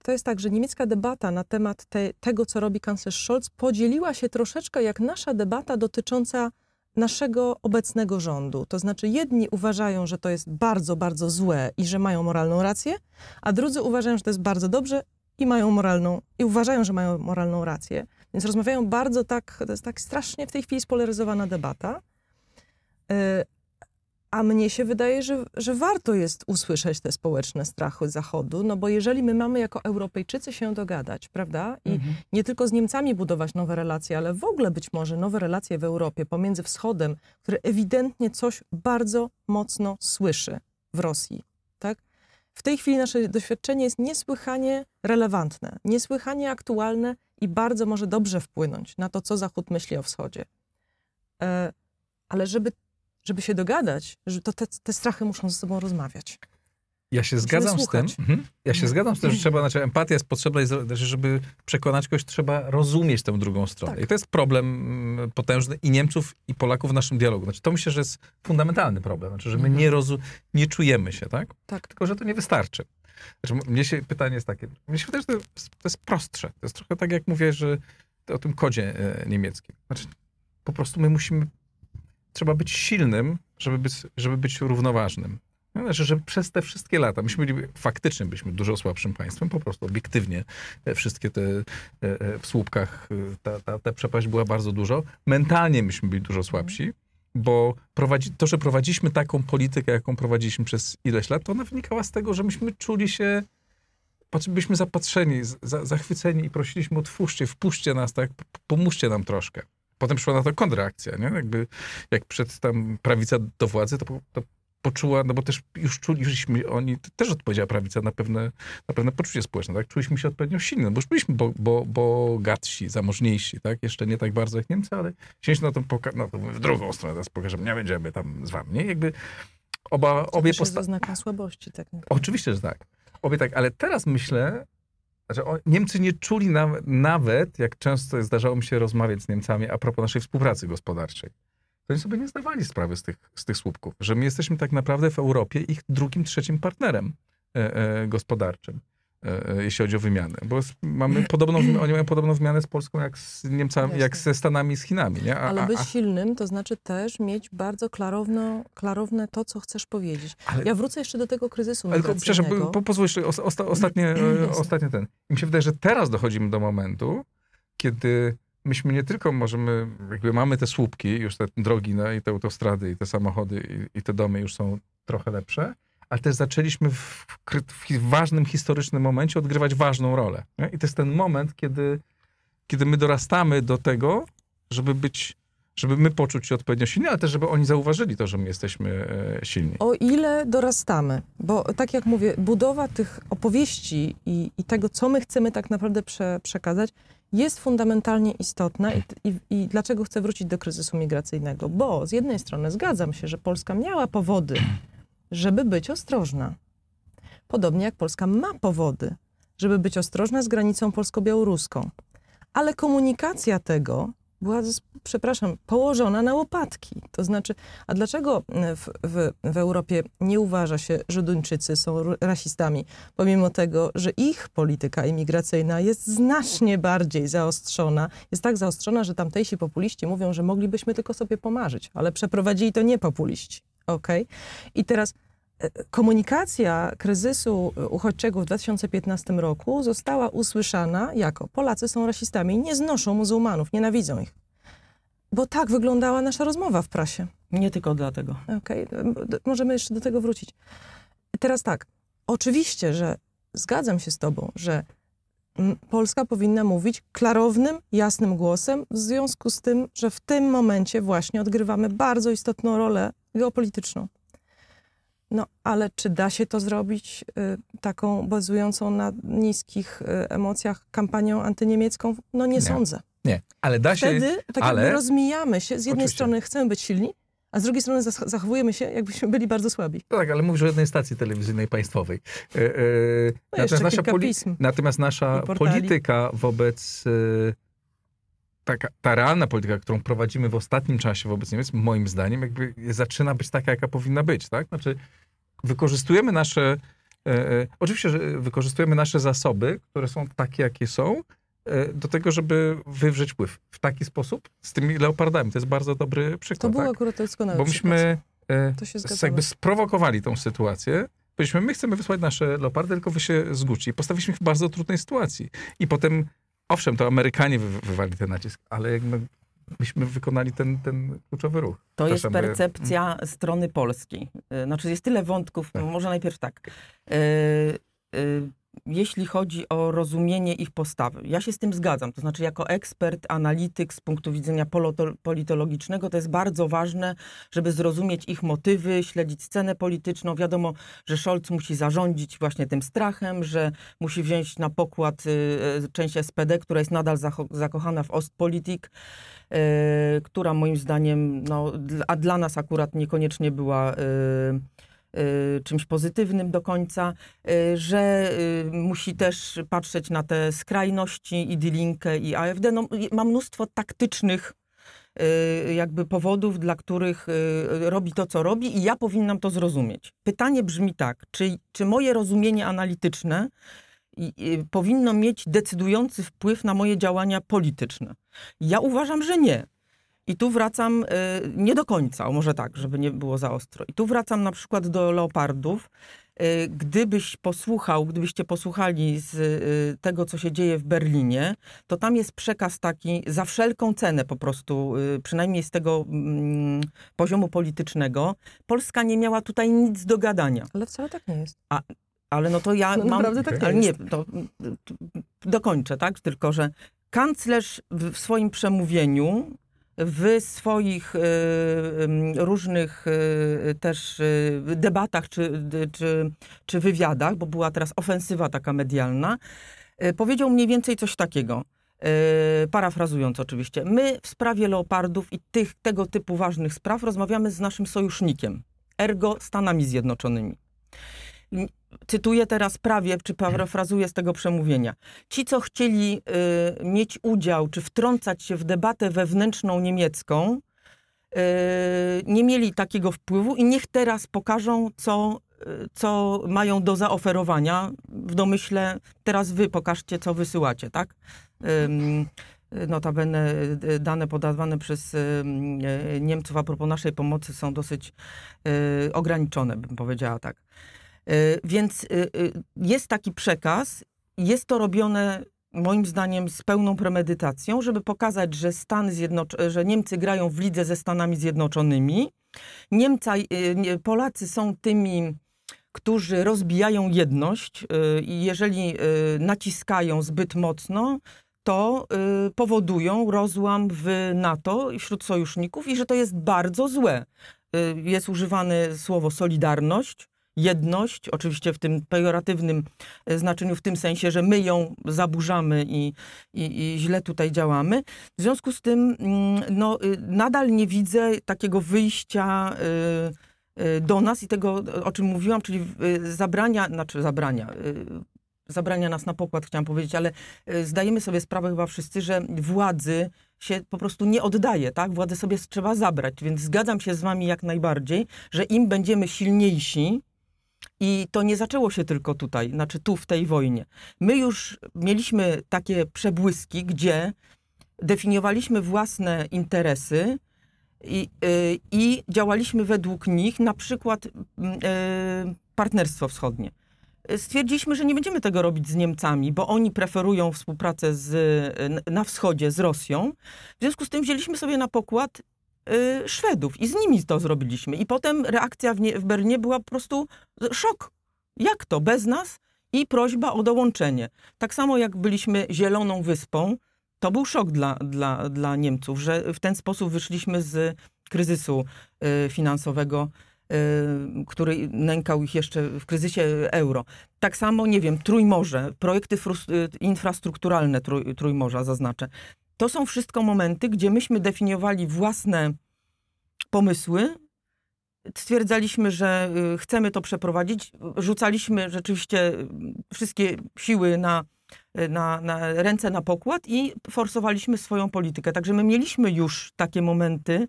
to, jest tak, że niemiecka debata na temat te, tego, co robi kanclerz Scholz, podzieliła się troszeczkę jak nasza debata dotycząca naszego obecnego rządu. To znaczy, jedni uważają, że to jest bardzo, bardzo złe i że mają moralną rację, a drudzy uważają, że to jest bardzo dobrze i mają moralną, i uważają, że mają moralną rację. Więc rozmawiają bardzo tak, to jest tak strasznie w tej chwili spolaryzowana debata. A mnie się wydaje, że, że warto jest usłyszeć te społeczne strachy Zachodu, no bo jeżeli my mamy jako Europejczycy się dogadać, prawda? I Mhm. nie tylko z Niemcami budować nowe relacje, ale w ogóle być może nowe relacje w Europie pomiędzy Wschodem, który ewidentnie coś bardzo mocno słyszy w Rosji, tak? W tej chwili nasze doświadczenie jest niesłychanie relevantne, niesłychanie aktualne i bardzo może dobrze wpłynąć na to, co Zachód myśli o Wschodzie. E, ale żeby, żeby się dogadać, że to te, te strachy muszą ze sobą rozmawiać. Ja się Musimy zgadzam z tym. słuchać. Mhm. Ja się zgadzam z tym, że trzeba, znaczy empatia jest potrzebna, i znaczy, żeby przekonać kogoś, trzeba rozumieć tę drugą stronę. Tak. I to jest problem mm, potężny i Niemców, i Polaków w naszym dialogu. Znaczy, to myślę, że jest fundamentalny problem. Znaczy, że my Mhm. nie, rozu- nie czujemy się, tak? Tak. Tylko, że to nie wystarczy. Znaczy, mnie się pytanie jest takie, mnie się wydaje, że to jest, to jest prostsze. To jest trochę tak, jak mówię, że o tym kodzie e, niemieckim. Znaczy, po prostu my musimy, trzeba być silnym, żeby być, żeby być równoważnym. No, Znaczy, że przez te wszystkie lata, myśmy byli, faktycznie byliśmy dużo słabszym państwem, po prostu obiektywnie wszystkie te e, e, w słupkach, e, ta, ta, ta przepaść była bardzo dużo. Mentalnie myśmy byli dużo słabsi, bo prowadzi, to, że prowadziliśmy taką politykę, jaką prowadziliśmy przez ileś lat, to ona wynikała z tego, że myśmy czuli się, byliśmy zapatrzeni, za, zachwyceni i prosiliśmy, otwórzcie, wpuśćcie nas, tak, pomóżcie nam troszkę. Potem przyszła na to kontrreakcja, nie? Jakby, jak przed tam prawica do władzy, to, to poczuła, no bo też już czuliśmy, oni, to też odpowiedziała prawica na pewne, na pewne poczucie społeczne, tak? Czuliśmy się odpowiednio silni, bo już byliśmy bo, bo, bogatsi, zamożniejsi, tak? Jeszcze nie tak bardzo jak Niemcy, ale chcieliśmy na to, poka- no to w drugą stronę teraz pokażemy, nie będziemy tam z wami, nie? Jakby oba, To obie też jest postawy... oznaka słabości. Tak. Oczywiście, że tak. Obie tak, ale teraz myślę, że o, Niemcy nie czuli nawet, jak często zdarzało mi się rozmawiać z Niemcami a propos naszej współpracy gospodarczej, to oni sobie nie zdawali sprawy z tych, z tych słupków, że my jesteśmy tak naprawdę w Europie ich drugim, trzecim partnerem e, e, gospodarczym, jeśli chodzi o wymianę. Bo mamy podobną, oni mają podobną wymianę z Polską jak z Niemcami, jak Jasne. ze Stanami i z Chinami. Nie? A, Ale a, być a, silnym to znaczy też mieć bardzo klarowno, klarowne to, co chcesz powiedzieć. ale, Ja wrócę jeszcze do tego kryzysu Ale tylko, przepraszam, po, pozwól jeszcze, os, osta, ostatnie, [CLEARS THROAT] e, ostatnie ten. I mi się wydaje, że teraz dochodzimy do momentu, kiedy myśmy nie tylko możemy, jakby mamy te słupki, już te drogi no, i te autostrady, i te samochody, i, i te domy już są trochę lepsze, ale też zaczęliśmy w, w ważnym historycznym momencie odgrywać ważną rolę. Nie? I to jest ten moment, kiedy, kiedy my dorastamy do tego, żeby być, żeby my poczuć się odpowiednio silni, ale też żeby oni zauważyli to, że my jesteśmy e, silni. O ile dorastamy, bo tak jak mówię, budowa tych opowieści i, i tego, co my chcemy tak naprawdę prze, przekazać, jest fundamentalnie istotna. I, i, I dlaczego chcę wrócić do kryzysu migracyjnego? Bo z jednej strony zgadzam się, że Polska miała powody, żeby być ostrożna. Podobnie jak Polska ma powody, żeby być ostrożna z granicą polsko-białoruską. Ale komunikacja tego była, przepraszam, położona na łopatki. To znaczy, a dlaczego w, w, w Europie nie uważa się, że Duńczycy są rasistami, pomimo tego, że ich polityka imigracyjna jest znacznie bardziej zaostrzona. Jest tak zaostrzona, że tamtejsi populiści mówią, że moglibyśmy tylko sobie pomarzyć, ale przeprowadzili to nie populiści. Okay? I teraz e, komunikacja kryzysu uchodźczego w 2015 roku została usłyszana jako Polacy są rasistami, nie znoszą muzułmanów, nienawidzą ich. Bo tak wyglądała nasza rozmowa w prasie. Nie tylko dlatego. Okej, d- możemy jeszcze do tego wrócić. Teraz tak, oczywiście, że zgadzam się z tobą, że Polska powinna mówić klarownym, jasnym głosem, w związku z tym, że w tym momencie właśnie odgrywamy bardzo istotną rolę geopolityczną. No, ale czy da się to zrobić y, taką bazującą na niskich y, emocjach kampanią antyniemiecką? No nie, Nie. sądzę. Nie, ale da się... Wtedy tak ale- jakby rozmijamy się. Z jednej Oczywiście. strony chcemy być silni, a z drugiej strony zach- zachowujemy się, jakbyśmy byli bardzo słabi. No tak, ale mówisz o jednej stacji telewizyjnej państwowej. E, e, No jeszcze nasza, natomiast nasza polityka wobec... Taka, ta realna polityka, którą prowadzimy w ostatnim czasie wobec Niemiec, moim zdaniem, jakby zaczyna być taka, jaka powinna być, tak? Znaczy, wykorzystujemy nasze... E, e, oczywiście, że wykorzystujemy nasze zasoby, które są takie, jakie są, e, do tego, żeby wywrzeć wpływ w taki sposób z tymi leopardami. To jest bardzo dobry To przykład. był tak? akurat doskonały Bo myśmy e, To jakby sprowokowali tą sytuację. Powiedzieliśmy, my chcemy wysłać nasze leopardy, tylko wy się zgódźcie. I postawiliśmy ich w bardzo trudnej sytuacji. I potem, owszem, to Amerykanie wy, wywali ten nacisk, ale jakby myśmy wykonali ten, ten kluczowy ruch. To jest percepcja strony polskiej. Y, Znaczy jest tyle wątków, Tak. może najpierw tak. Y, y, jeśli chodzi o rozumienie ich postawy, ja się z tym zgadzam. To znaczy, jako ekspert, analityk z punktu widzenia politologicznego, to jest bardzo ważne, żeby zrozumieć ich motywy, śledzić scenę polityczną. Wiadomo, że Scholz musi zarządzić właśnie tym strachem, że musi wziąć na pokład y, y, część SPD, która jest nadal zakochana w Ostpolitik, y, która moim zdaniem, no, a dla nas akurat niekoniecznie była y, y, czymś pozytywnym do końca, y, że y, musi też patrzeć na te skrajności i Dilinkę i AfD. No, ma mnóstwo taktycznych y, jakby powodów, dla których y, robi to, co robi i ja powinnam to zrozumieć. Pytanie brzmi tak, czy, czy moje rozumienie analityczne powinno mieć decydujący wpływ na moje działania polityczne? Ja uważam, że nie. I tu wracam y, nie do końca, może tak, żeby nie było za ostro. I tu wracam na przykład do leopardów. Y, Gdybyś posłuchał, gdybyście posłuchali z y, tego, co się dzieje w Berlinie, to tam jest przekaz taki za wszelką cenę po prostu, przynajmniej z tego mm, poziomu politycznego. Polska nie miała tutaj nic do gadania. Ale wcale tak nie jest. Ale no to ja No, [LAUGHS] mam... naprawdę tak nie ale nie, jest. to mm, t- dokończę, tak? Tylko, że kanclerz w swoim przemówieniu, w swoich y, różnych y, też y, debatach czy, czy, czy wywiadach, bo była teraz ofensywa taka medialna, powiedział mniej więcej coś takiego. Parafrazując oczywiście, my w sprawie leopardów i tych, tego typu ważnych spraw rozmawiamy z naszym sojusznikiem, ergo Stanami Zjednoczonymi cytuję teraz prawie, czy parafrazuję z tego przemówienia. Ci, co chcieli y, mieć udział, czy wtrącać się w debatę wewnętrzną niemiecką, y, nie mieli takiego wpływu i niech teraz pokażą, co, y, co mają do zaoferowania. W domyśle, teraz wy pokażcie, co wysyłacie, tak? Ym, Notabene y, dane podawane przez ym, y, Niemców a propos naszej pomocy są dosyć y, ograniczone, bym powiedziała tak. Y, Więc y, y, jest taki przekaz, jest to robione moim zdaniem z pełną premedytacją, żeby pokazać, że Stany że Niemcy grają w lidze ze Stanami Zjednoczonymi. Niemca, nie- Polacy są tymi, którzy rozbijają jedność i jeżeli naciskają zbyt mocno, to powodują rozłam w NATO i wśród sojuszników i że to jest bardzo złe. Jest używane słowo solidarność, jedność, oczywiście w tym pejoratywnym e, znaczeniu, w tym sensie, że my ją zaburzamy i, i, i źle tutaj działamy. W związku z tym mm, no, y, nadal nie widzę takiego wyjścia y, y, do nas i tego, o czym mówiłam, czyli zabrania, znaczy zabrania, zabrania nas na pokład, chciałam powiedzieć, ale zdajemy sobie sprawę chyba wszyscy, że władzy się po prostu nie oddaje, tak? Władzę sobie trzeba zabrać, więc zgadzam się z wami jak najbardziej, że im będziemy silniejsi, i to nie zaczęło się tylko tutaj, znaczy tu w tej wojnie. My już mieliśmy takie przebłyski, gdzie definiowaliśmy własne interesy i, y, i działaliśmy według nich, na przykład mm, y, partnerstwo wschodnie. Stwierdziliśmy, że nie będziemy tego robić z Niemcami, bo oni preferują współpracę z, na wschodzie z Rosją. W związku z tym wzięliśmy sobie na pokład Szwedów i z nimi to zrobiliśmy. I potem reakcja w, nie, w Berlinie była po prostu szok. Jak to? Bez nas? I prośba o dołączenie. Tak samo jak byliśmy zieloną wyspą, to był szok dla, dla, dla Niemców, że w ten sposób wyszliśmy z kryzysu y, finansowego, y, który nękał ich jeszcze w kryzysie euro. Tak samo, nie wiem, Trójmorze, projekty y, infrastrukturalne trój, Trójmorza zaznaczę. To są wszystko momenty, gdzie myśmy definiowali własne pomysły, stwierdzaliśmy, że y, chcemy to przeprowadzić. Rzucaliśmy rzeczywiście y, wszystkie siły na, y, na, na ręce na pokład i forsowaliśmy swoją politykę. Także my mieliśmy już takie momenty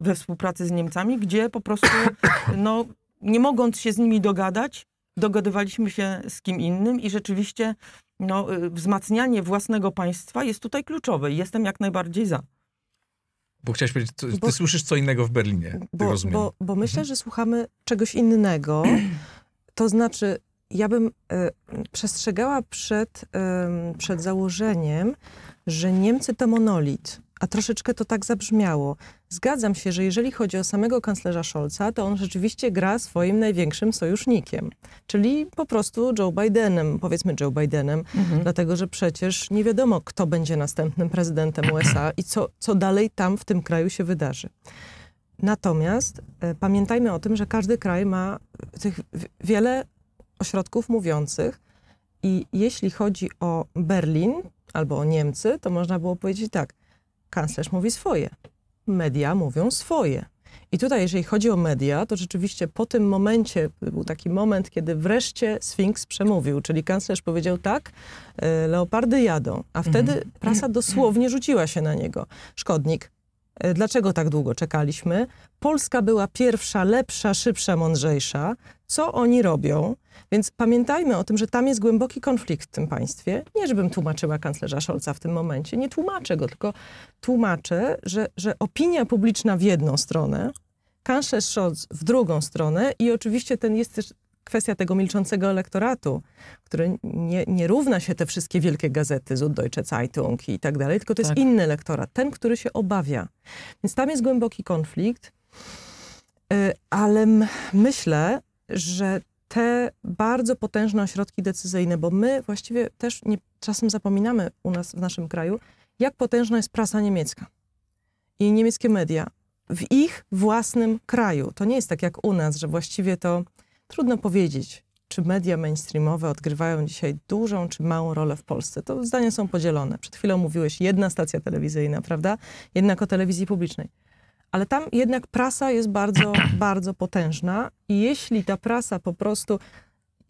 we współpracy z Niemcami, gdzie po prostu, [COUGHS] no, nie mogąc się z nimi dogadać, dogadywaliśmy się z kim innym i rzeczywiście no, y, wzmacnianie własnego państwa jest tutaj kluczowe i jestem jak najbardziej za. Bo chciałeś powiedzieć, ty Bo- słyszysz co innego w Berlinie, Bo, rozumiem. bo, bo myślę, że słuchamy czegoś innego. [CLEARS THROAT] To znaczy, ja bym e, przestrzegała przed, em, przed założeniem, że Niemcy to monolit, a troszeczkę to tak zabrzmiało. Zgadzam się, że jeżeli chodzi o samego kanclerza Scholza, to on rzeczywiście gra swoim największym sojusznikiem, czyli po prostu Joe Bidenem, powiedzmy Joe Bidenem, dlatego że przecież nie wiadomo, kto będzie następnym prezydentem USA i co, co dalej tam w tym kraju się wydarzy. Natomiast e, pamiętajmy o tym, że każdy kraj ma tych wiele ośrodków mówiących i jeśli chodzi o Berlin albo o Niemcy, to można było powiedzieć tak, kanclerz mówi swoje, media mówią swoje. I tutaj, jeżeli chodzi o media, to rzeczywiście po tym momencie, był taki moment, kiedy wreszcie Sfinks przemówił, czyli kanclerz powiedział tak, e, leopardy jadą, a wtedy prasa dosłownie rzuciła się na niego. Szkodnik. Dlaczego tak długo czekaliśmy? Polska była pierwsza, lepsza, szybsza, mądrzejsza. Co oni robią? Więc pamiętajmy o tym, że tam jest głęboki konflikt w tym państwie. Nie, żebym tłumaczyła kanclerza Scholza w tym momencie. Nie tłumaczę go, tylko tłumaczę, że, że opinia publiczna w jedną stronę, kanclerz Scholz w drugą stronę i oczywiście ten jest też kwestia tego milczącego elektoratu, który nie, nie równa się te wszystkie wielkie gazety, Süddeutsche Zeitung i tak dalej, tylko to jest Tak. inny elektorat, ten, który się obawia. Więc tam jest głęboki konflikt, Y, ale myślę, że te bardzo potężne ośrodki decyzyjne, bo my właściwie też nie, czasem zapominamy u nas w naszym kraju, jak potężna jest prasa niemiecka i niemieckie media w ich własnym kraju. To nie jest tak jak u nas, że właściwie to trudno powiedzieć, czy media mainstreamowe odgrywają dzisiaj dużą czy małą rolę w Polsce. To zdania są podzielone. Przed chwilą mówiłeś jedna stacja telewizyjna, prawda? Jednak o telewizji publicznej. Ale tam jednak prasa jest bardzo, [CLEARS THROAT] bardzo potężna i jeśli ta prasa po prostu...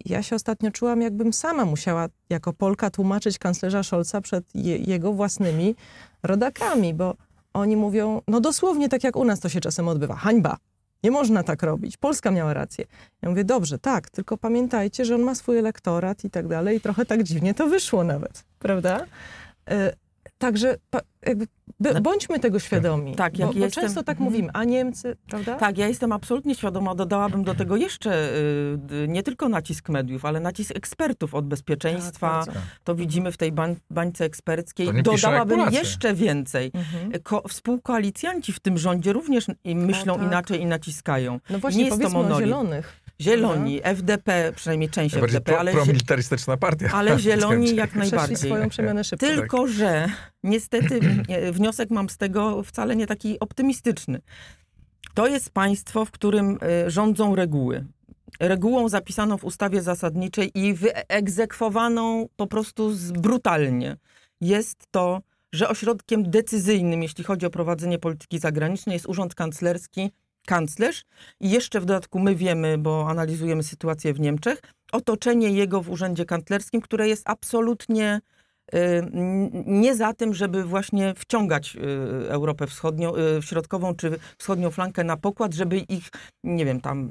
Ja się ostatnio czułam, jakbym sama musiała jako Polka tłumaczyć kanclerza Scholza przed je, jego własnymi rodakami, bo oni mówią, no dosłownie tak jak u nas to się czasem odbywa, hańba. Nie można tak robić. Polska miała rację. Ja mówię, dobrze, tak, tylko pamiętajcie, że on ma swój elektorat i tak dalej i trochę tak dziwnie to wyszło nawet, prawda? Także jakby, by, bądźmy tego świadomi. tak, bo, jak bo jestem- często tak mówimy, a Niemcy, prawda? Tak, ja jestem absolutnie świadoma. Dodałabym do tego jeszcze y, nie tylko nacisk mediów, ale nacisk ekspertów od bezpieczeństwa. Tak, to widzimy w tej bań, bańce eksperckiej. Nie Dodałabym jeszcze więcej. Mhm. Ko- współkoalicjanci w tym rządzie również i myślą tak. inaczej i naciskają. No właśnie, jest to powiedzmy o monolit. zielonych. Zieloni, FDP, przynajmniej część Najbardziej FDP, pro, ale, promilitarystyczna partia. ale [LAUGHS] zieloni jak najbardziej. swoją przemianę szybko. Tylko, że niestety [CLEARS THROAT] nie, wniosek mam z tego wcale nie taki optymistyczny. To jest państwo, w którym y, rządzą reguły. Regułą zapisaną w ustawie zasadniczej i wyegzekwowaną po prostu z, brutalnie jest to, że ośrodkiem decyzyjnym, jeśli chodzi o prowadzenie polityki zagranicznej, jest Urząd Kanclerski, kanclerz i jeszcze w dodatku my wiemy, bo analizujemy sytuację w Niemczech, otoczenie jego w Urzędzie Kanclerskim, które jest absolutnie y, nie za tym, żeby właśnie wciągać y, Europę wschodnią, y, środkową czy wschodnią flankę na pokład, żeby ich, nie wiem, tam,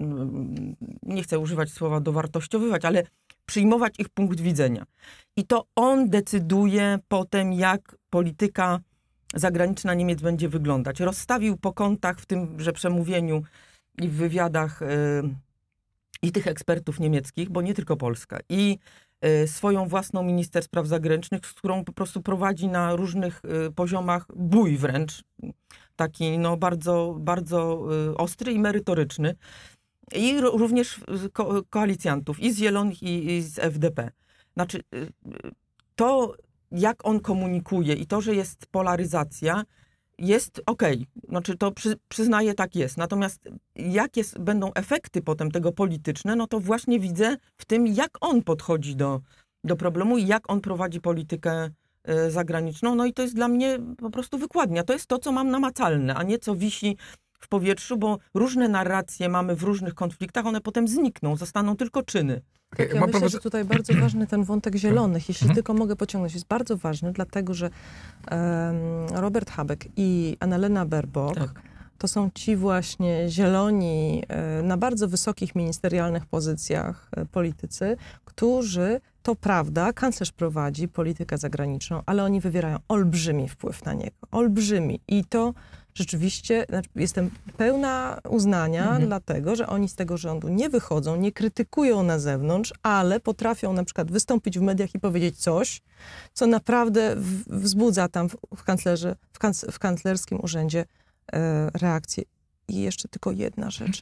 nie chcę używać słowa dowartościowywać, ale przyjmować ich punkt widzenia. I to on decyduje potem, jak polityka zagraniczna Niemiec będzie wyglądać. Rozstawił po kątach w tymże przemówieniu i w wywiadach y, i tych ekspertów niemieckich, bo nie tylko Polska, i y, swoją własną minister spraw zagranicznych, z którą po prostu prowadzi na różnych y, poziomach bój wręcz, taki no bardzo, bardzo ostry i merytoryczny. I również ko- koalicjantów i z Zielonych i, i z FDP. Znaczy to, jak on komunikuje i to, że jest polaryzacja, jest okej. Znaczy to przy, przyznaję, tak jest. Natomiast jakie będą efekty potem tego polityczne, no to właśnie widzę w tym, jak on podchodzi do, do problemu i jak on prowadzi politykę e, zagraniczną. No i to jest dla mnie po prostu wykładnia. To jest to, co mam namacalne, a nie co wisi w powietrzu, bo różne narracje mamy w różnych konfliktach, one potem znikną, zostaną tylko czyny. Tak, ja myślę, że tutaj bardzo ważny ten wątek zielonych, jeśli Mhm. tylko mogę pociągnąć, jest bardzo ważny, dlatego że em, Robert Habeck i Annalena Baerbock Tak. to są ci właśnie zieloni e, na bardzo wysokich ministerialnych pozycjach e, politycy, którzy, to prawda, kanclerz prowadzi politykę zagraniczną, ale oni wywierają olbrzymi wpływ na niego. Olbrzymi. I to rzeczywiście, znaczy, jestem pełna uznania, Mhm. dlatego że oni z tego rządu nie wychodzą, nie krytykują na zewnątrz, ale potrafią na przykład wystąpić w mediach i powiedzieć coś, co naprawdę wzbudza tam w, w, kanclerze, w, kanc, w kanclerskim urzędzie e, reakcję. I jeszcze tylko jedna rzecz.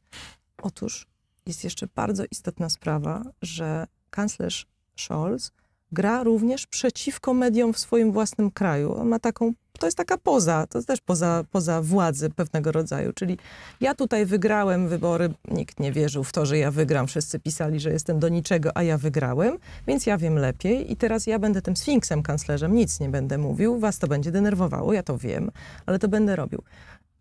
Otóż jest jeszcze bardzo istotna sprawa, że kanclerz Scholz gra również przeciwko mediom w swoim własnym kraju. On ma taką, to jest taka poza, to jest też poza, poza władzy pewnego rodzaju. Czyli ja tutaj wygrałem wybory, nikt nie wierzył w to, że ja wygram. Wszyscy pisali, że jestem do niczego, a ja wygrałem, więc ja wiem lepiej i teraz ja będę tym sfinksem kanclerzem, nic nie będę mówił, was to będzie denerwowało, ja to wiem, ale to będę robił.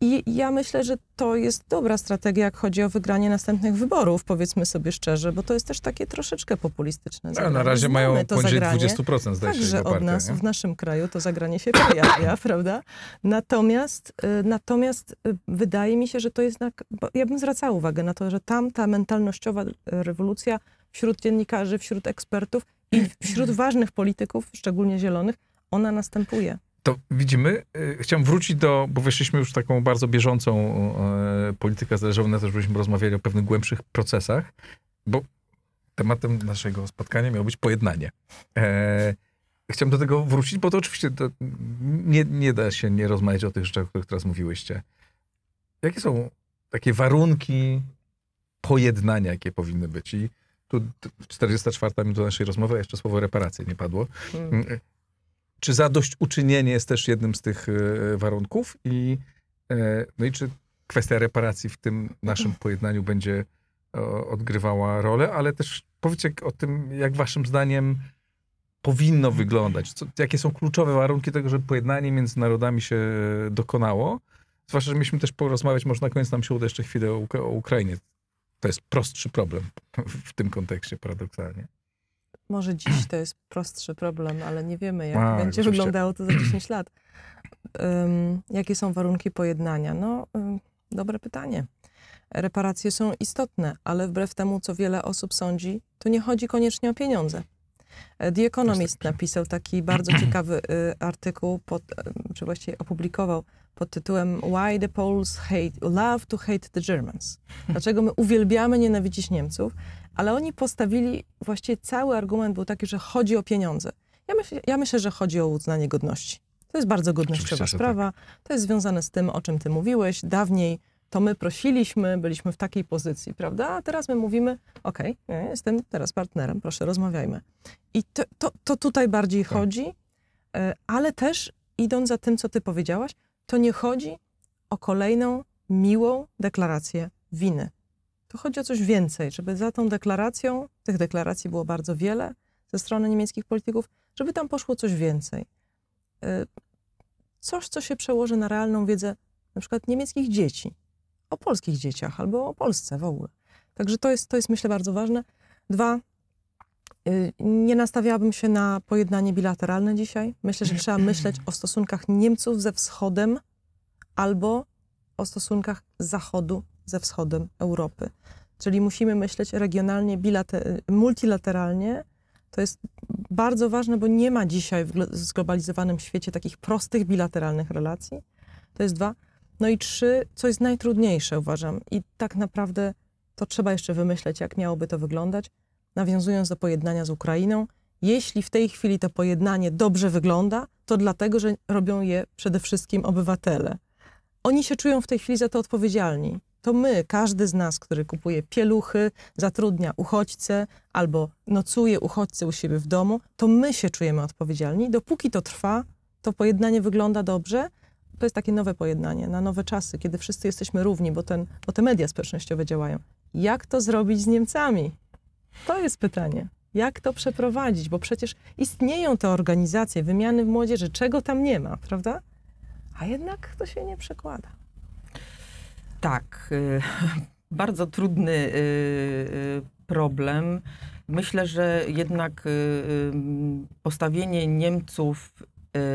I ja myślę, że to jest dobra strategia, jak chodzi o wygranie następnych wyborów, powiedzmy sobie szczerze, bo to jest też takie troszeczkę populistyczne. A na razie Znamy mają to poniżej zagranie. 20% zdaje się Także od nas nie? w naszym kraju to zagranie się pojawia, [LAUGHS] prawda? Natomiast, y, natomiast y, wydaje mi się, że to jest bo ja bym zwracała uwagę na to, że tam ta mentalnościowa rewolucja wśród dziennikarzy, wśród ekspertów i wśród ważnych polityków, szczególnie zielonych, ona następuje. To widzimy. y, Chciałem wrócić do, bo weszliśmy już w taką bardzo bieżącą e, politykę. Zależało na to, żebyśmy rozmawiali o pewnych głębszych procesach, bo tematem naszego spotkania miało być pojednanie. E, chciałem do tego wrócić, bo to oczywiście to nie, nie da się nie rozmawiać o tych rzeczach, o których teraz mówiłyście. Jakie są takie warunki pojednania, jakie powinny być? I tu t- 44 minuta naszej rozmowy, a jeszcze słowo reparacje nie padło. Czy zadośćuczynienie jest też jednym z tych e, warunków? I, e, no i czy kwestia reparacji w tym naszym pojednaniu będzie odgrywała rolę, ale też powiedzcie o tym, jak waszym zdaniem powinno wyglądać. Co, jakie są kluczowe warunki tego, żeby pojednanie między narodami się dokonało? Zwłaszcza, że mieliśmy też porozmawiać, może na koniec nam się uda jeszcze chwilę o, o Ukrainie. To jest prostszy problem w tym kontekście paradoksalnie. Może dziś to jest prostszy problem, ale nie wiemy, jak A, będzie oczywiście. wyglądało to za 10 lat. Ym, jakie są warunki pojednania? No, ym, dobre pytanie. Reparacje są istotne, ale wbrew temu, co wiele osób sądzi, to nie chodzi koniecznie o pieniądze. E, The Economist napisał taki bardzo [CLEARS THROAT] ciekawy y, artykuł, pod, czy właściwie opublikował pod tytułem Why the Poles hate, love to hate the Germans. Dlaczego my uwielbiamy nienawidzić Niemców, ale oni postawili, właściwie cały argument był taki, że chodzi o pieniądze. Ja, myśl, ja myślę, że chodzi o uznanie godności. To jest bardzo godnościowa Oczywiście, sprawa. To jest związane z tym, o czym ty mówiłeś. Dawniej to my prosiliśmy, byliśmy w takiej pozycji, prawda? A teraz my mówimy, okej, ja jestem teraz partnerem, proszę, rozmawiajmy. I to, to, to tutaj bardziej Tak. chodzi, e, ale też idąc za tym, co ty powiedziałaś, to nie chodzi o kolejną miłą deklarację winy. To chodzi o coś więcej, żeby za tą deklaracją, tych deklaracji było bardzo wiele ze strony niemieckich polityków, żeby tam poszło coś więcej. Y, Coś, co się przełoży na realną wiedzę na przykład niemieckich dzieci, o polskich dzieciach albo o Polsce w ogóle. Także to jest, to jest myślę bardzo ważne. Dwa, y, nie nastawiałabym się na pojednanie bilateralne dzisiaj. Myślę, że trzeba myśleć o stosunkach Niemców ze Wschodem albo o stosunkach Zachodu ze Wschodem Europy. Czyli musimy myśleć regionalnie, multilateralnie. To jest bardzo ważne, bo nie ma dzisiaj w glo- zglobalizowanym świecie takich prostych bilateralnych relacji. To jest dwa. No i trzy, co jest najtrudniejsze, uważam, i tak naprawdę to trzeba jeszcze wymyśleć, jak miałoby to wyglądać, nawiązując do pojednania z Ukrainą. Jeśli w tej chwili to pojednanie dobrze wygląda, to dlatego, że robią je przede wszystkim obywatele. Oni się czują w tej chwili za to odpowiedzialni. To my, każdy z nas, który kupuje pieluchy, zatrudnia uchodźcę albo nocuje uchodźcę u siebie w domu, to my się czujemy odpowiedzialni. Dopóki to trwa, to pojednanie wygląda dobrze. To jest takie nowe pojednanie na nowe czasy, kiedy wszyscy jesteśmy równi, bo, ten, bo te media społecznościowe działają. Jak to zrobić z Niemcami? To jest pytanie. Jak to przeprowadzić? Bo przecież istnieją te organizacje wymiany w młodzieży, czego tam nie ma, prawda? A jednak to się nie przekłada. Tak, y, [LAUGHS] bardzo trudny y, y, problem. Myślę, że jednak postawienie Niemców,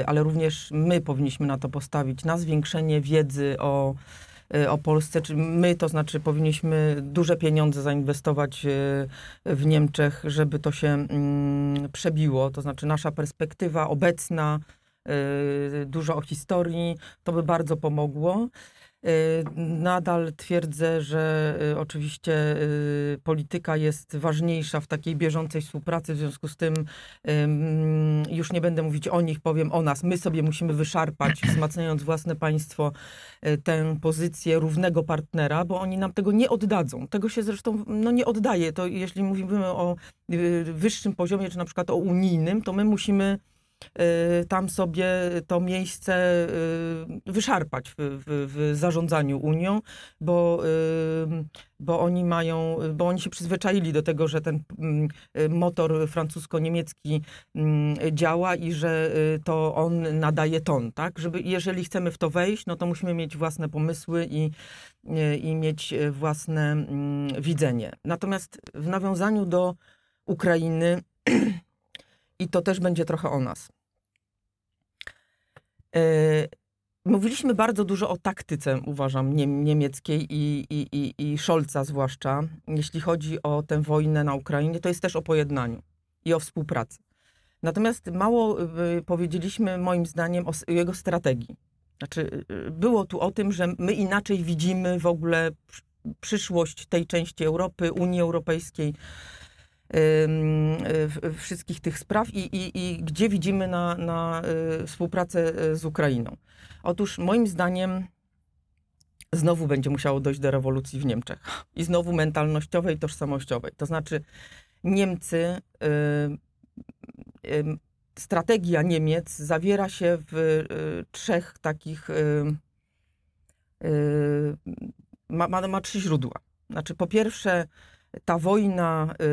ale również my powinniśmy na to postawić, na zwiększenie wiedzy o, o Polsce, czy my, to znaczy powinniśmy duże pieniądze zainwestować w Niemczech, żeby to się mm, przebiło, to znaczy nasza perspektywa obecna, dużo o historii, to by bardzo pomogło. Y, Nadal twierdzę, że y, oczywiście y, polityka jest ważniejsza w takiej bieżącej współpracy, w związku z tym ym, już nie będę mówić o nich, powiem o nas. My sobie musimy wyszarpać, [CLEARS THROAT] wzmacniając własne państwo, tę pozycję równego partnera, bo oni nam tego nie oddadzą. Tego się zresztą no, nie oddaje. To jeśli mówimy o wyższym poziomie, czy na przykład o unijnym, to my musimy tam sobie to miejsce y, wyszarpać w, w, w zarządzaniu Unią, bo, y, bo oni mają, bo oni się przyzwyczaili do tego, że ten y, motor francusko-niemiecki działa i że y, to on nadaje ton, tak? Żeby, jeżeli chcemy w to wejść, no to musimy mieć własne pomysły i, y, i mieć y, własne mm, widzenie. Natomiast w nawiązaniu do Ukrainy [CLEARS THROAT] i to też będzie trochę o nas. E, Mówiliśmy bardzo dużo o taktyce, uważam, nie, niemieckiej i, i, i, i Scholza zwłaszcza. Jeśli chodzi o tę wojnę na Ukrainie, to jest też o pojednaniu i o współpracy. Natomiast mało y, powiedzieliśmy, moim zdaniem, o jego strategii. Znaczy, y, było tu o tym, że my inaczej widzimy w ogóle przy- przyszłość tej części Europy, Unii Europejskiej, wszystkich tych spraw i, i, i gdzie widzimy na, na y, współpracę y, z Ukrainą. Otóż moim zdaniem znowu będzie musiało dojść do rewolucji w Niemczech i znowu mentalnościowej, tożsamościowej. To znaczy Niemcy, y, y, strategia Niemiec zawiera się w y, trzech takich, y, y, ma, ma, ma trzy źródła. Znaczy po pierwsze ta wojna y,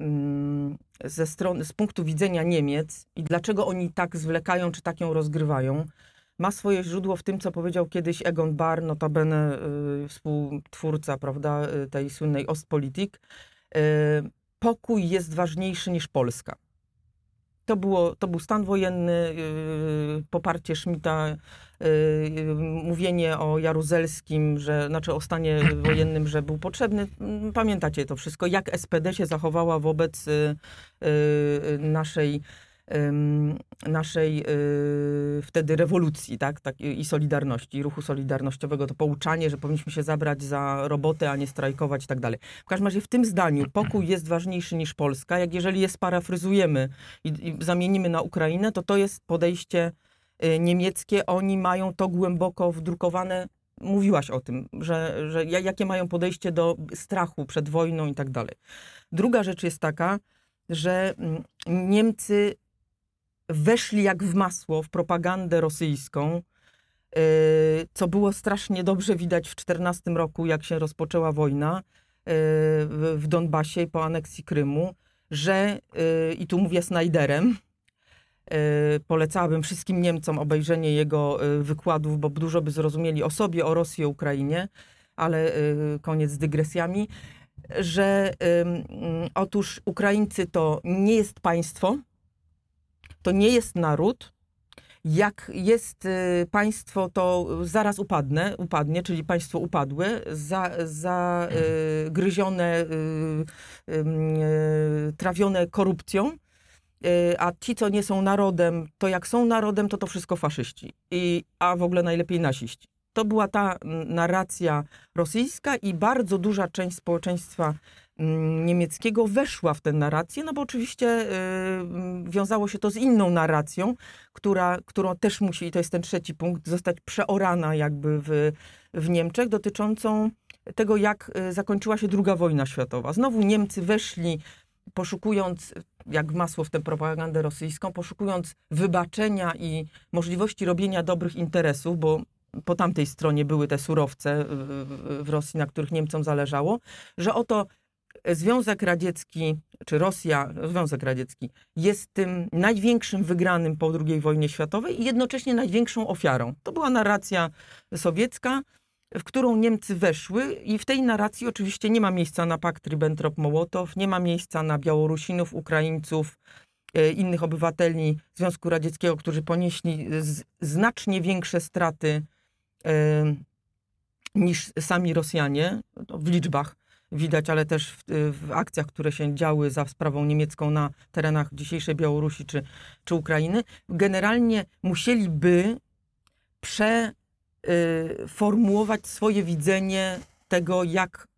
mm, ze strony, z punktu widzenia Niemiec i dlaczego oni tak zwlekają, czy tak ją rozgrywają, ma swoje źródło w tym, co powiedział kiedyś Egon Bahr, notabene y, współtwórca prawda, y, tej słynnej Ostpolitik. Pokój jest ważniejszy niż Polska. To, było, to był stan wojenny, y, poparcie Schmidta, y, y, mówienie o Jaruzelskim, że, znaczy o stanie wojennym, że był potrzebny. Mm, Pamiętacie to wszystko, jak SPD się zachowała wobec naszej naszej y, wtedy rewolucji tak, tak, i Solidarności, ruchu solidarnościowego, to pouczanie, że powinniśmy się zabrać za robotę, a nie strajkować i tak dalej. W każdym razie w tym zdaniu [CLEARS THROAT] pokój jest ważniejszy niż Polska. Jak jeżeli je sparafryzujemy i, i zamienimy na Ukrainę, to to jest podejście y, niemieckie. Oni mają to głęboko wdrukowane. Mówiłaś o tym, że, że ja- jakie mają podejście do strachu przed wojną i tak dalej. Druga rzecz jest taka, że mm, Niemcy weszli jak w masło w propagandę rosyjską, yy, co było strasznie dobrze widać w 14 roku, jak się rozpoczęła wojna yy, w Donbasie po aneksji Krymu, że, yy, i tu mówię Snajderem, polecałabym wszystkim Niemcom obejrzenie jego wykładów, bo dużo by zrozumieli o sobie, o Rosji, o Ukrainie, ale koniec z dygresjami, że otóż Ukraińcy to nie jest państwo, to nie jest naród. Jak jest y, państwo, to zaraz upadnę, upadnie, czyli państwo upadłe, za, za y, gryzione, y, y, trawione korupcją. Y, A ci, co nie są narodem, to jak są narodem, to to wszystko faszyści. I, a w ogóle najlepiej nasiści. To była ta narracja rosyjska i bardzo duża część społeczeństwa niemieckiego weszła w tę narrację, no bo oczywiście y, mm, wiązało się to z inną narracją, która, którą też musi, i to jest ten trzeci punkt, zostać przeorana jakby w, w Niemczech, dotyczącą tego, jak y, zakończyła się druga wojna światowa. Znowu Niemcy weszli, poszukując, jak masło w tę propagandę rosyjską, poszukując wybaczenia i możliwości robienia dobrych interesów, bo po tamtej stronie były te surowce w Rosji, na których Niemcom zależało, że oto Związek Radziecki, czy Rosja, Związek Radziecki, jest tym największym wygranym po II wojnie światowej i jednocześnie największą ofiarą. To była narracja sowiecka, w którą Niemcy weszły i w tej narracji oczywiście nie ma miejsca na pakt Ribbentrop-Mołotow, nie ma miejsca na Białorusinów, Ukraińców, e, innych obywateli Związku Radzieckiego, którzy ponieśli znacznie większe straty e, niż sami Rosjanie, to w liczbach widać, ale też w, w akcjach, które się działy za sprawą niemiecką na terenach dzisiejszej Białorusi czy, czy Ukrainy, generalnie musieliby przeformułować swoje widzenie tego, jak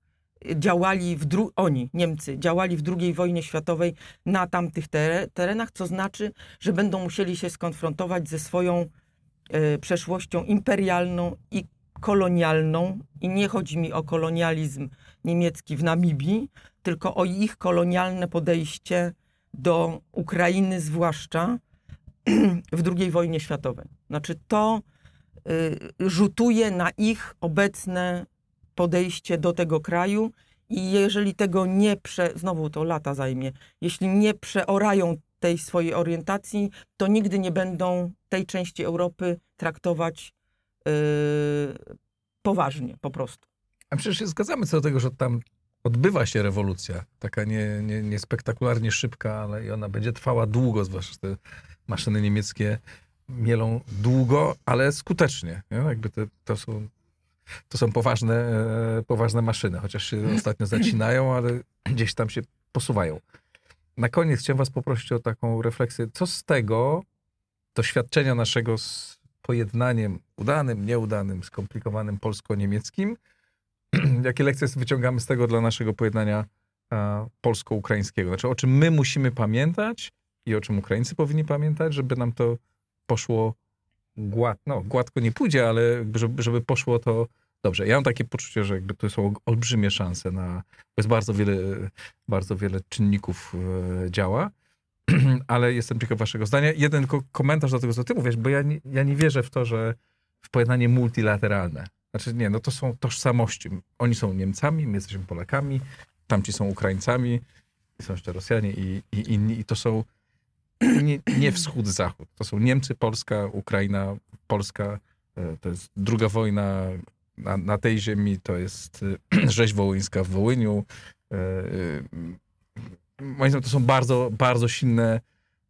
działali w dru- oni, Niemcy, działali w II wojnie światowej na tamtych tere- terenach, co znaczy, że będą musieli się skonfrontować ze swoją e, przeszłością imperialną i kolonialną. I nie chodzi mi o kolonializm niemiecki w Namibii, tylko o ich kolonialne podejście do Ukrainy zwłaszcza [CLEARS THROAT] w II wojnie światowej. Znaczy to y, rzutuje na ich obecne podejście do tego kraju i jeżeli tego nie prze... Znowu to lata zajmie. Jeśli nie przeorają tej swojej orientacji, to nigdy nie będą tej części Europy traktować y, poważnie po prostu. A przecież się zgadzamy co do tego, że tam odbywa się rewolucja. Taka nie, nie, nie spektakularnie szybka, ale i ona będzie trwała długo, zwłaszcza te maszyny niemieckie mielą długo, ale skutecznie. Nie? Jakby te, to są to są poważne, e, poważne maszyny, chociaż się ostatnio zacinają, ale gdzieś tam się posuwają. Na koniec chciałem was poprosić o taką refleksję. Co z tego doświadczenia naszego z pojednaniem udanym, nieudanym, skomplikowanym polsko-niemieckim, [CLEARS THROAT] jakie lekcje wyciągamy z tego dla naszego pojednania e, polsko-ukraińskiego? Znaczy, o czym my musimy pamiętać i o czym Ukraińcy powinni pamiętać, żeby nam to poszło gład, no, gładko nie pójdzie, ale żeby, żeby poszło to dobrze. Ja mam takie poczucie, że jakby to są olbrzymie szanse na, bo jest bardzo wiele, bardzo wiele czynników e, działa, [CLEARS THROAT] ale jestem ciekaw waszego zdania. Jeden komentarz do tego, co ty mówisz, bo ja nie, ja nie wierzę w to, że w pojednanie multilateralne. Znaczy nie, no to są tożsamości. Oni są Niemcami, my jesteśmy Polakami, tamci są Ukraińcami, są jeszcze Rosjanie i, i inni i to są [CLEARS THROAT] nie, nie wschód-zachód. To są Niemcy, Polska, Ukraina, Polska. e, To jest druga wojna na, na tej ziemi, to jest e, [CLEARS THROAT] rzeź wołyńska w Wołyniu. E, Moim zdaniem to są bardzo, bardzo silne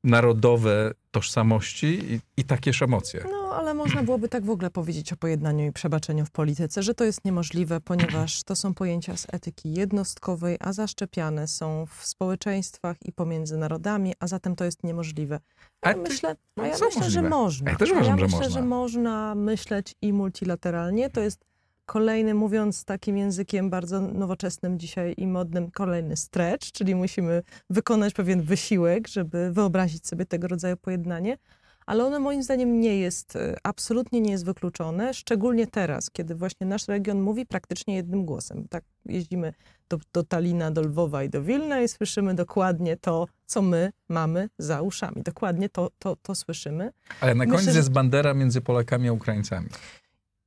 narodowe tożsamości i, i takież emocje. No, ale można byłoby tak w ogóle powiedzieć o pojednaniu i przebaczeniu w polityce, że to jest niemożliwe, ponieważ to są pojęcia z etyki jednostkowej, a zaszczepiane są w społeczeństwach i pomiędzy narodami, a zatem to jest niemożliwe. Ja myślę, no a ja myślę że można. Ja też uważam, że myślę, można. że można myśleć i multilateralnie. To jest kolejny, mówiąc takim językiem bardzo nowoczesnym dzisiaj i modnym, kolejny stretch, czyli musimy wykonać pewien wysiłek, żeby wyobrazić sobie tego rodzaju pojednanie. Ale ono moim zdaniem nie jest, e, absolutnie nie jest wykluczone, szczególnie teraz, kiedy właśnie nasz region mówi praktycznie jednym głosem. Tak jeździmy do, do Talina, do Lwowa i do Wilna i słyszymy dokładnie to, co my mamy za uszami. Dokładnie to, to, to słyszymy. Ale na Myślę, że- jest bandera między Polakami a Ukraińcami.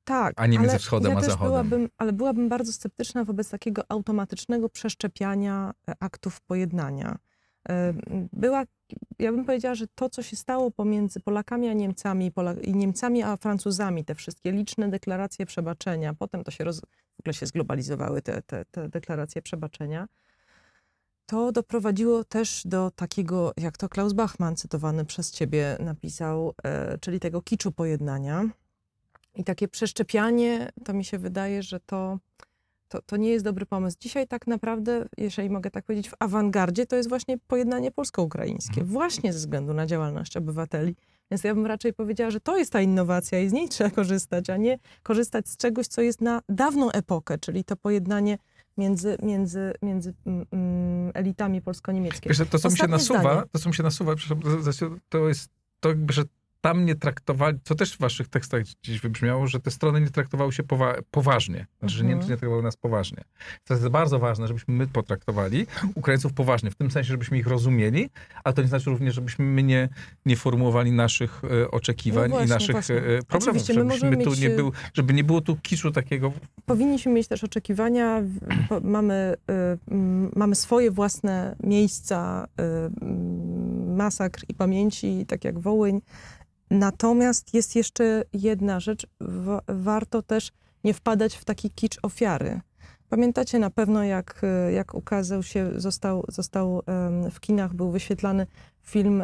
Tak, A nie między ale wschodem ja a zachodem. Byłabym, ale byłabym bardzo sceptyczna wobec takiego automatycznego przeszczepiania e, aktów pojednania. Była, ja bym powiedziała, że to, co się stało pomiędzy Polakami a Niemcami, Pola, i Niemcami a Francuzami, te wszystkie liczne deklaracje przebaczenia, potem to się roz, w ogóle się zglobalizowały te, te, te deklaracje przebaczenia, to doprowadziło też do takiego, jak to Klaus Bachmann, cytowany przez ciebie, napisał, e, czyli tego kiczu pojednania. I takie przeszczepianie, to mi się wydaje, że to, to, to nie jest dobry pomysł. Dzisiaj tak naprawdę, jeżeli mogę tak powiedzieć, w awangardzie to jest właśnie pojednanie polsko-ukraińskie, właśnie ze względu na działalność obywateli. Więc ja bym raczej powiedziała, że to jest ta innowacja i z niej trzeba korzystać, a nie korzystać z czegoś, co jest na dawną epokę, czyli to pojednanie między, między, między mm, mm, elitami polsko-niemieckie. Wiesz, to, co mi się nasuwa, zdanie. to, co mi się nasuwa, to jest to, jakby, że tam nie traktowali, co też w waszych tekstach gdzieś wybrzmiało, że te strony nie traktowały się powa- poważnie. Znaczy, że Mhm. Niemcy nie traktowały nas poważnie. To jest bardzo ważne, żebyśmy my potraktowali Ukraińców poważnie, w tym sensie, żebyśmy ich rozumieli, ale to nie znaczy również, żebyśmy my nie, nie formułowali naszych e, oczekiwań No właśnie, i naszych właśnie. e, problemów. Oczywiście, my Żebyśmy tu nie e, był, żeby nie było tu kiczu takiego powinniśmy mieć też oczekiwania. Mamy, y, mamy swoje własne miejsca y, masakr i pamięci, tak jak Wołyń. Natomiast jest jeszcze jedna rzecz. Wa- warto też nie wpadać w taki kicz ofiary. Pamiętacie na pewno, jak, jak ukazał się, został, został w kinach, był wyświetlany film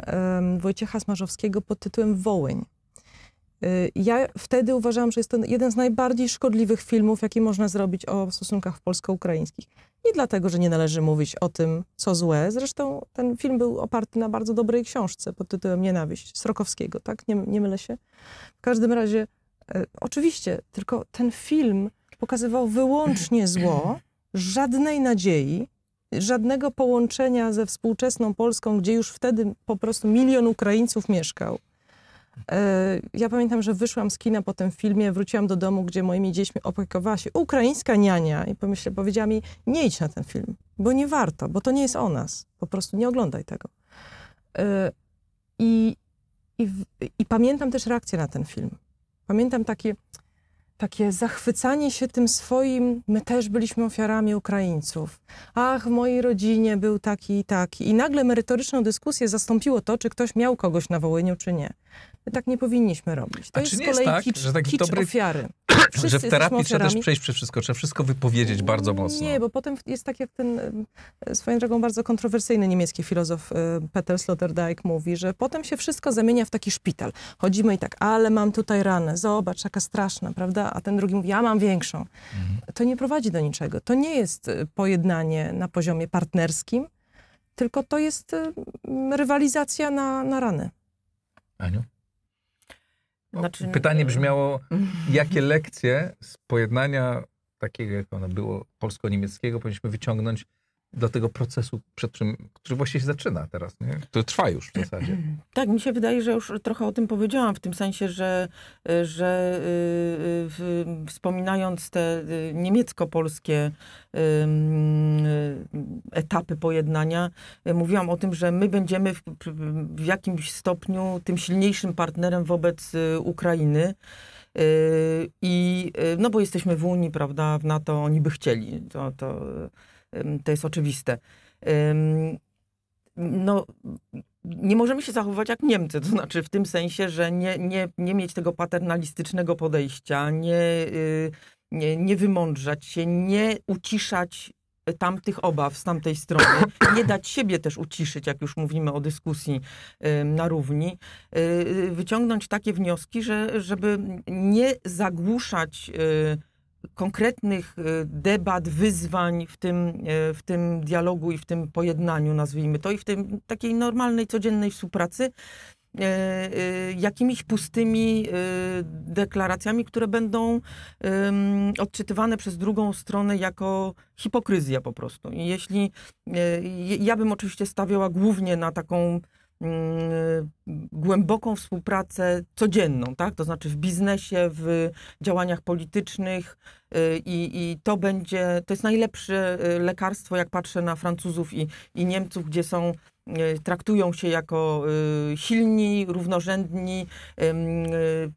Wojciecha Smarzowskiego pod tytułem Wołyń. Y, Ja wtedy uważałam, że jest to jeden z najbardziej szkodliwych filmów, jaki można zrobić o stosunkach polsko-ukraińskich. Nie dlatego, że nie należy mówić o tym, co złe. Zresztą ten film był oparty na bardzo dobrej książce pod tytułem Nienawiść Srokowskiego, tak? Nie, nie mylę się? W każdym razie, e, oczywiście, tylko ten film pokazywał wyłącznie zło, żadnej nadziei, żadnego połączenia ze współczesną Polską, gdzie już wtedy po prostu milion Ukraińców mieszkał. Ja pamiętam, że wyszłam z kina po tym filmie, wróciłam do domu, gdzie moimi dziećmi opiekowała się ukraińska niania i pomyślę, powiedziała mi, nie idź na ten film, bo nie warto, bo to nie jest o nas. Po prostu nie oglądaj tego. E, I, I, I pamiętam też reakcję na ten film. Pamiętam takie, takie zachwycanie się tym swoim, my też byliśmy ofiarami Ukraińców. Ach, w mojej rodzinie był taki i taki. I nagle merytoryczną dyskusję zastąpiło to, czy ktoś miał kogoś na Wołyniu, czy nie. My tak nie powinniśmy robić. To A jest czy z nie jest tak, kicz, że taki kicz dobry- ofiary. Wszyscy [CLEARS THROAT] że w terapii trzeba też przejść przez wszystko, trzeba wszystko wypowiedzieć bardzo mocno. Nie, bo potem jest tak jak ten swoją drogą bardzo kontrowersyjny niemiecki filozof e, Peter Sloterdijk mówi, że potem się wszystko zamienia w taki szpital. Chodzimy i tak, ale mam tutaj ranę, zobacz, jaka straszna, prawda? A ten drugi mówi, ja mam większą. Mhm. To nie prowadzi do niczego. To nie jest e, pojednanie na poziomie partnerskim, tylko to jest e, m, rywalizacja na, na rany. Aniu? Znaczy, Pytanie brzmiało, [LAUGHS] jakie lekcje z pojednania takiego, jak ono było, polsko-niemieckiego, powinniśmy wyciągnąć do tego procesu, przed czym, który właśnie się zaczyna teraz, nie? który trwa już w zasadzie. [CLEARS THROAT] Tak, mi się wydaje, że już trochę o tym powiedziałam, w tym sensie, że, że y, y, w, wspominając te y, niemiecko-polskie y, y, etapy pojednania, y, mówiłam o tym, że my będziemy w, w jakimś stopniu tym silniejszym partnerem wobec y, Ukrainy. I no bo jesteśmy w Unii, prawda, w NATO, oni by chcieli. To, to, to jest oczywiste. No, nie możemy się zachowywać jak Niemcy, to znaczy w tym sensie, że nie, nie, nie mieć tego paternalistycznego podejścia, nie, y, nie, nie wymądrzać się, nie uciszać tamtych obaw z tamtej strony, nie dać siebie też uciszyć, jak już mówimy o dyskusji na równi, y, wyciągnąć takie wnioski, że, żeby nie zagłuszać y, konkretnych y, debat, wyzwań w tym, y, w tym dialogu i w tym pojednaniu, nazwijmy to, i w tym takiej normalnej, codziennej współpracy, y, jakimiś pustymi deklaracjami, które będą odczytywane przez drugą stronę jako hipokryzja po prostu. Jeśli ja bym oczywiście stawiała głównie na taką głęboką współpracę codzienną, tak? To znaczy w biznesie, w działaniach politycznych y, i, i to będzie, to jest najlepsze y, lekarstwo, jak patrzę na Francuzów i, i Niemców, gdzie są, y, traktują się jako silni, równorzędni,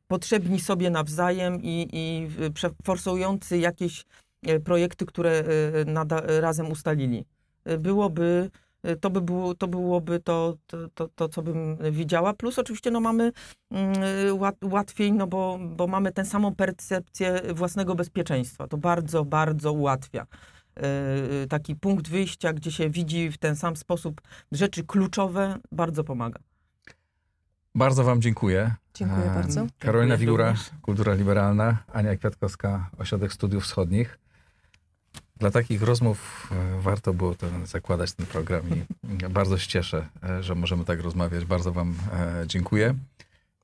potrzebni sobie nawzajem i, i forsujący jakieś projekty, które razem ustalili. Byłoby to, by było, to byłoby to, to, to, to, co bym widziała. Plus oczywiście no, mamy mm, łat, łatwiej, no bo, bo mamy tę samą percepcję własnego bezpieczeństwa. To bardzo, bardzo ułatwia. Y, Taki punkt wyjścia, gdzie się widzi w ten sam sposób rzeczy kluczowe, bardzo pomaga. Bardzo wam dziękuję. Dziękuję E, bardzo. Karolina Dziękuję Wigura, również. Kultura Liberalna, Ania Kwiatkowska, Ośrodek Studiów Wschodnich. Dla takich rozmów e, warto było to zakładać ten program i [LAUGHS] bardzo się cieszę, e, że możemy tak rozmawiać. Bardzo wam e, dziękuję.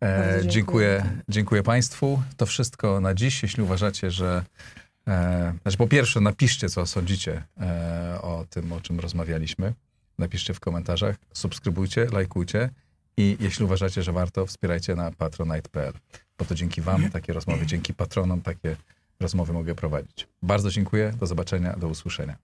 Bardzo dziękuję. dziękuję. Dziękuję Państwu. To wszystko na dziś. Jeśli uważacie, że. Znaczy, po pierwsze, napiszcie, co sądzicie o tym, o czym rozmawialiśmy. Napiszcie w komentarzach, subskrybujcie, lajkujcie i jeśli uważacie, że warto, wspierajcie na patronite.pl, bo to dzięki Wam takie rozmowy, dzięki patronom takie rozmowy mogę prowadzić. Bardzo dziękuję. Do zobaczenia, do usłyszenia.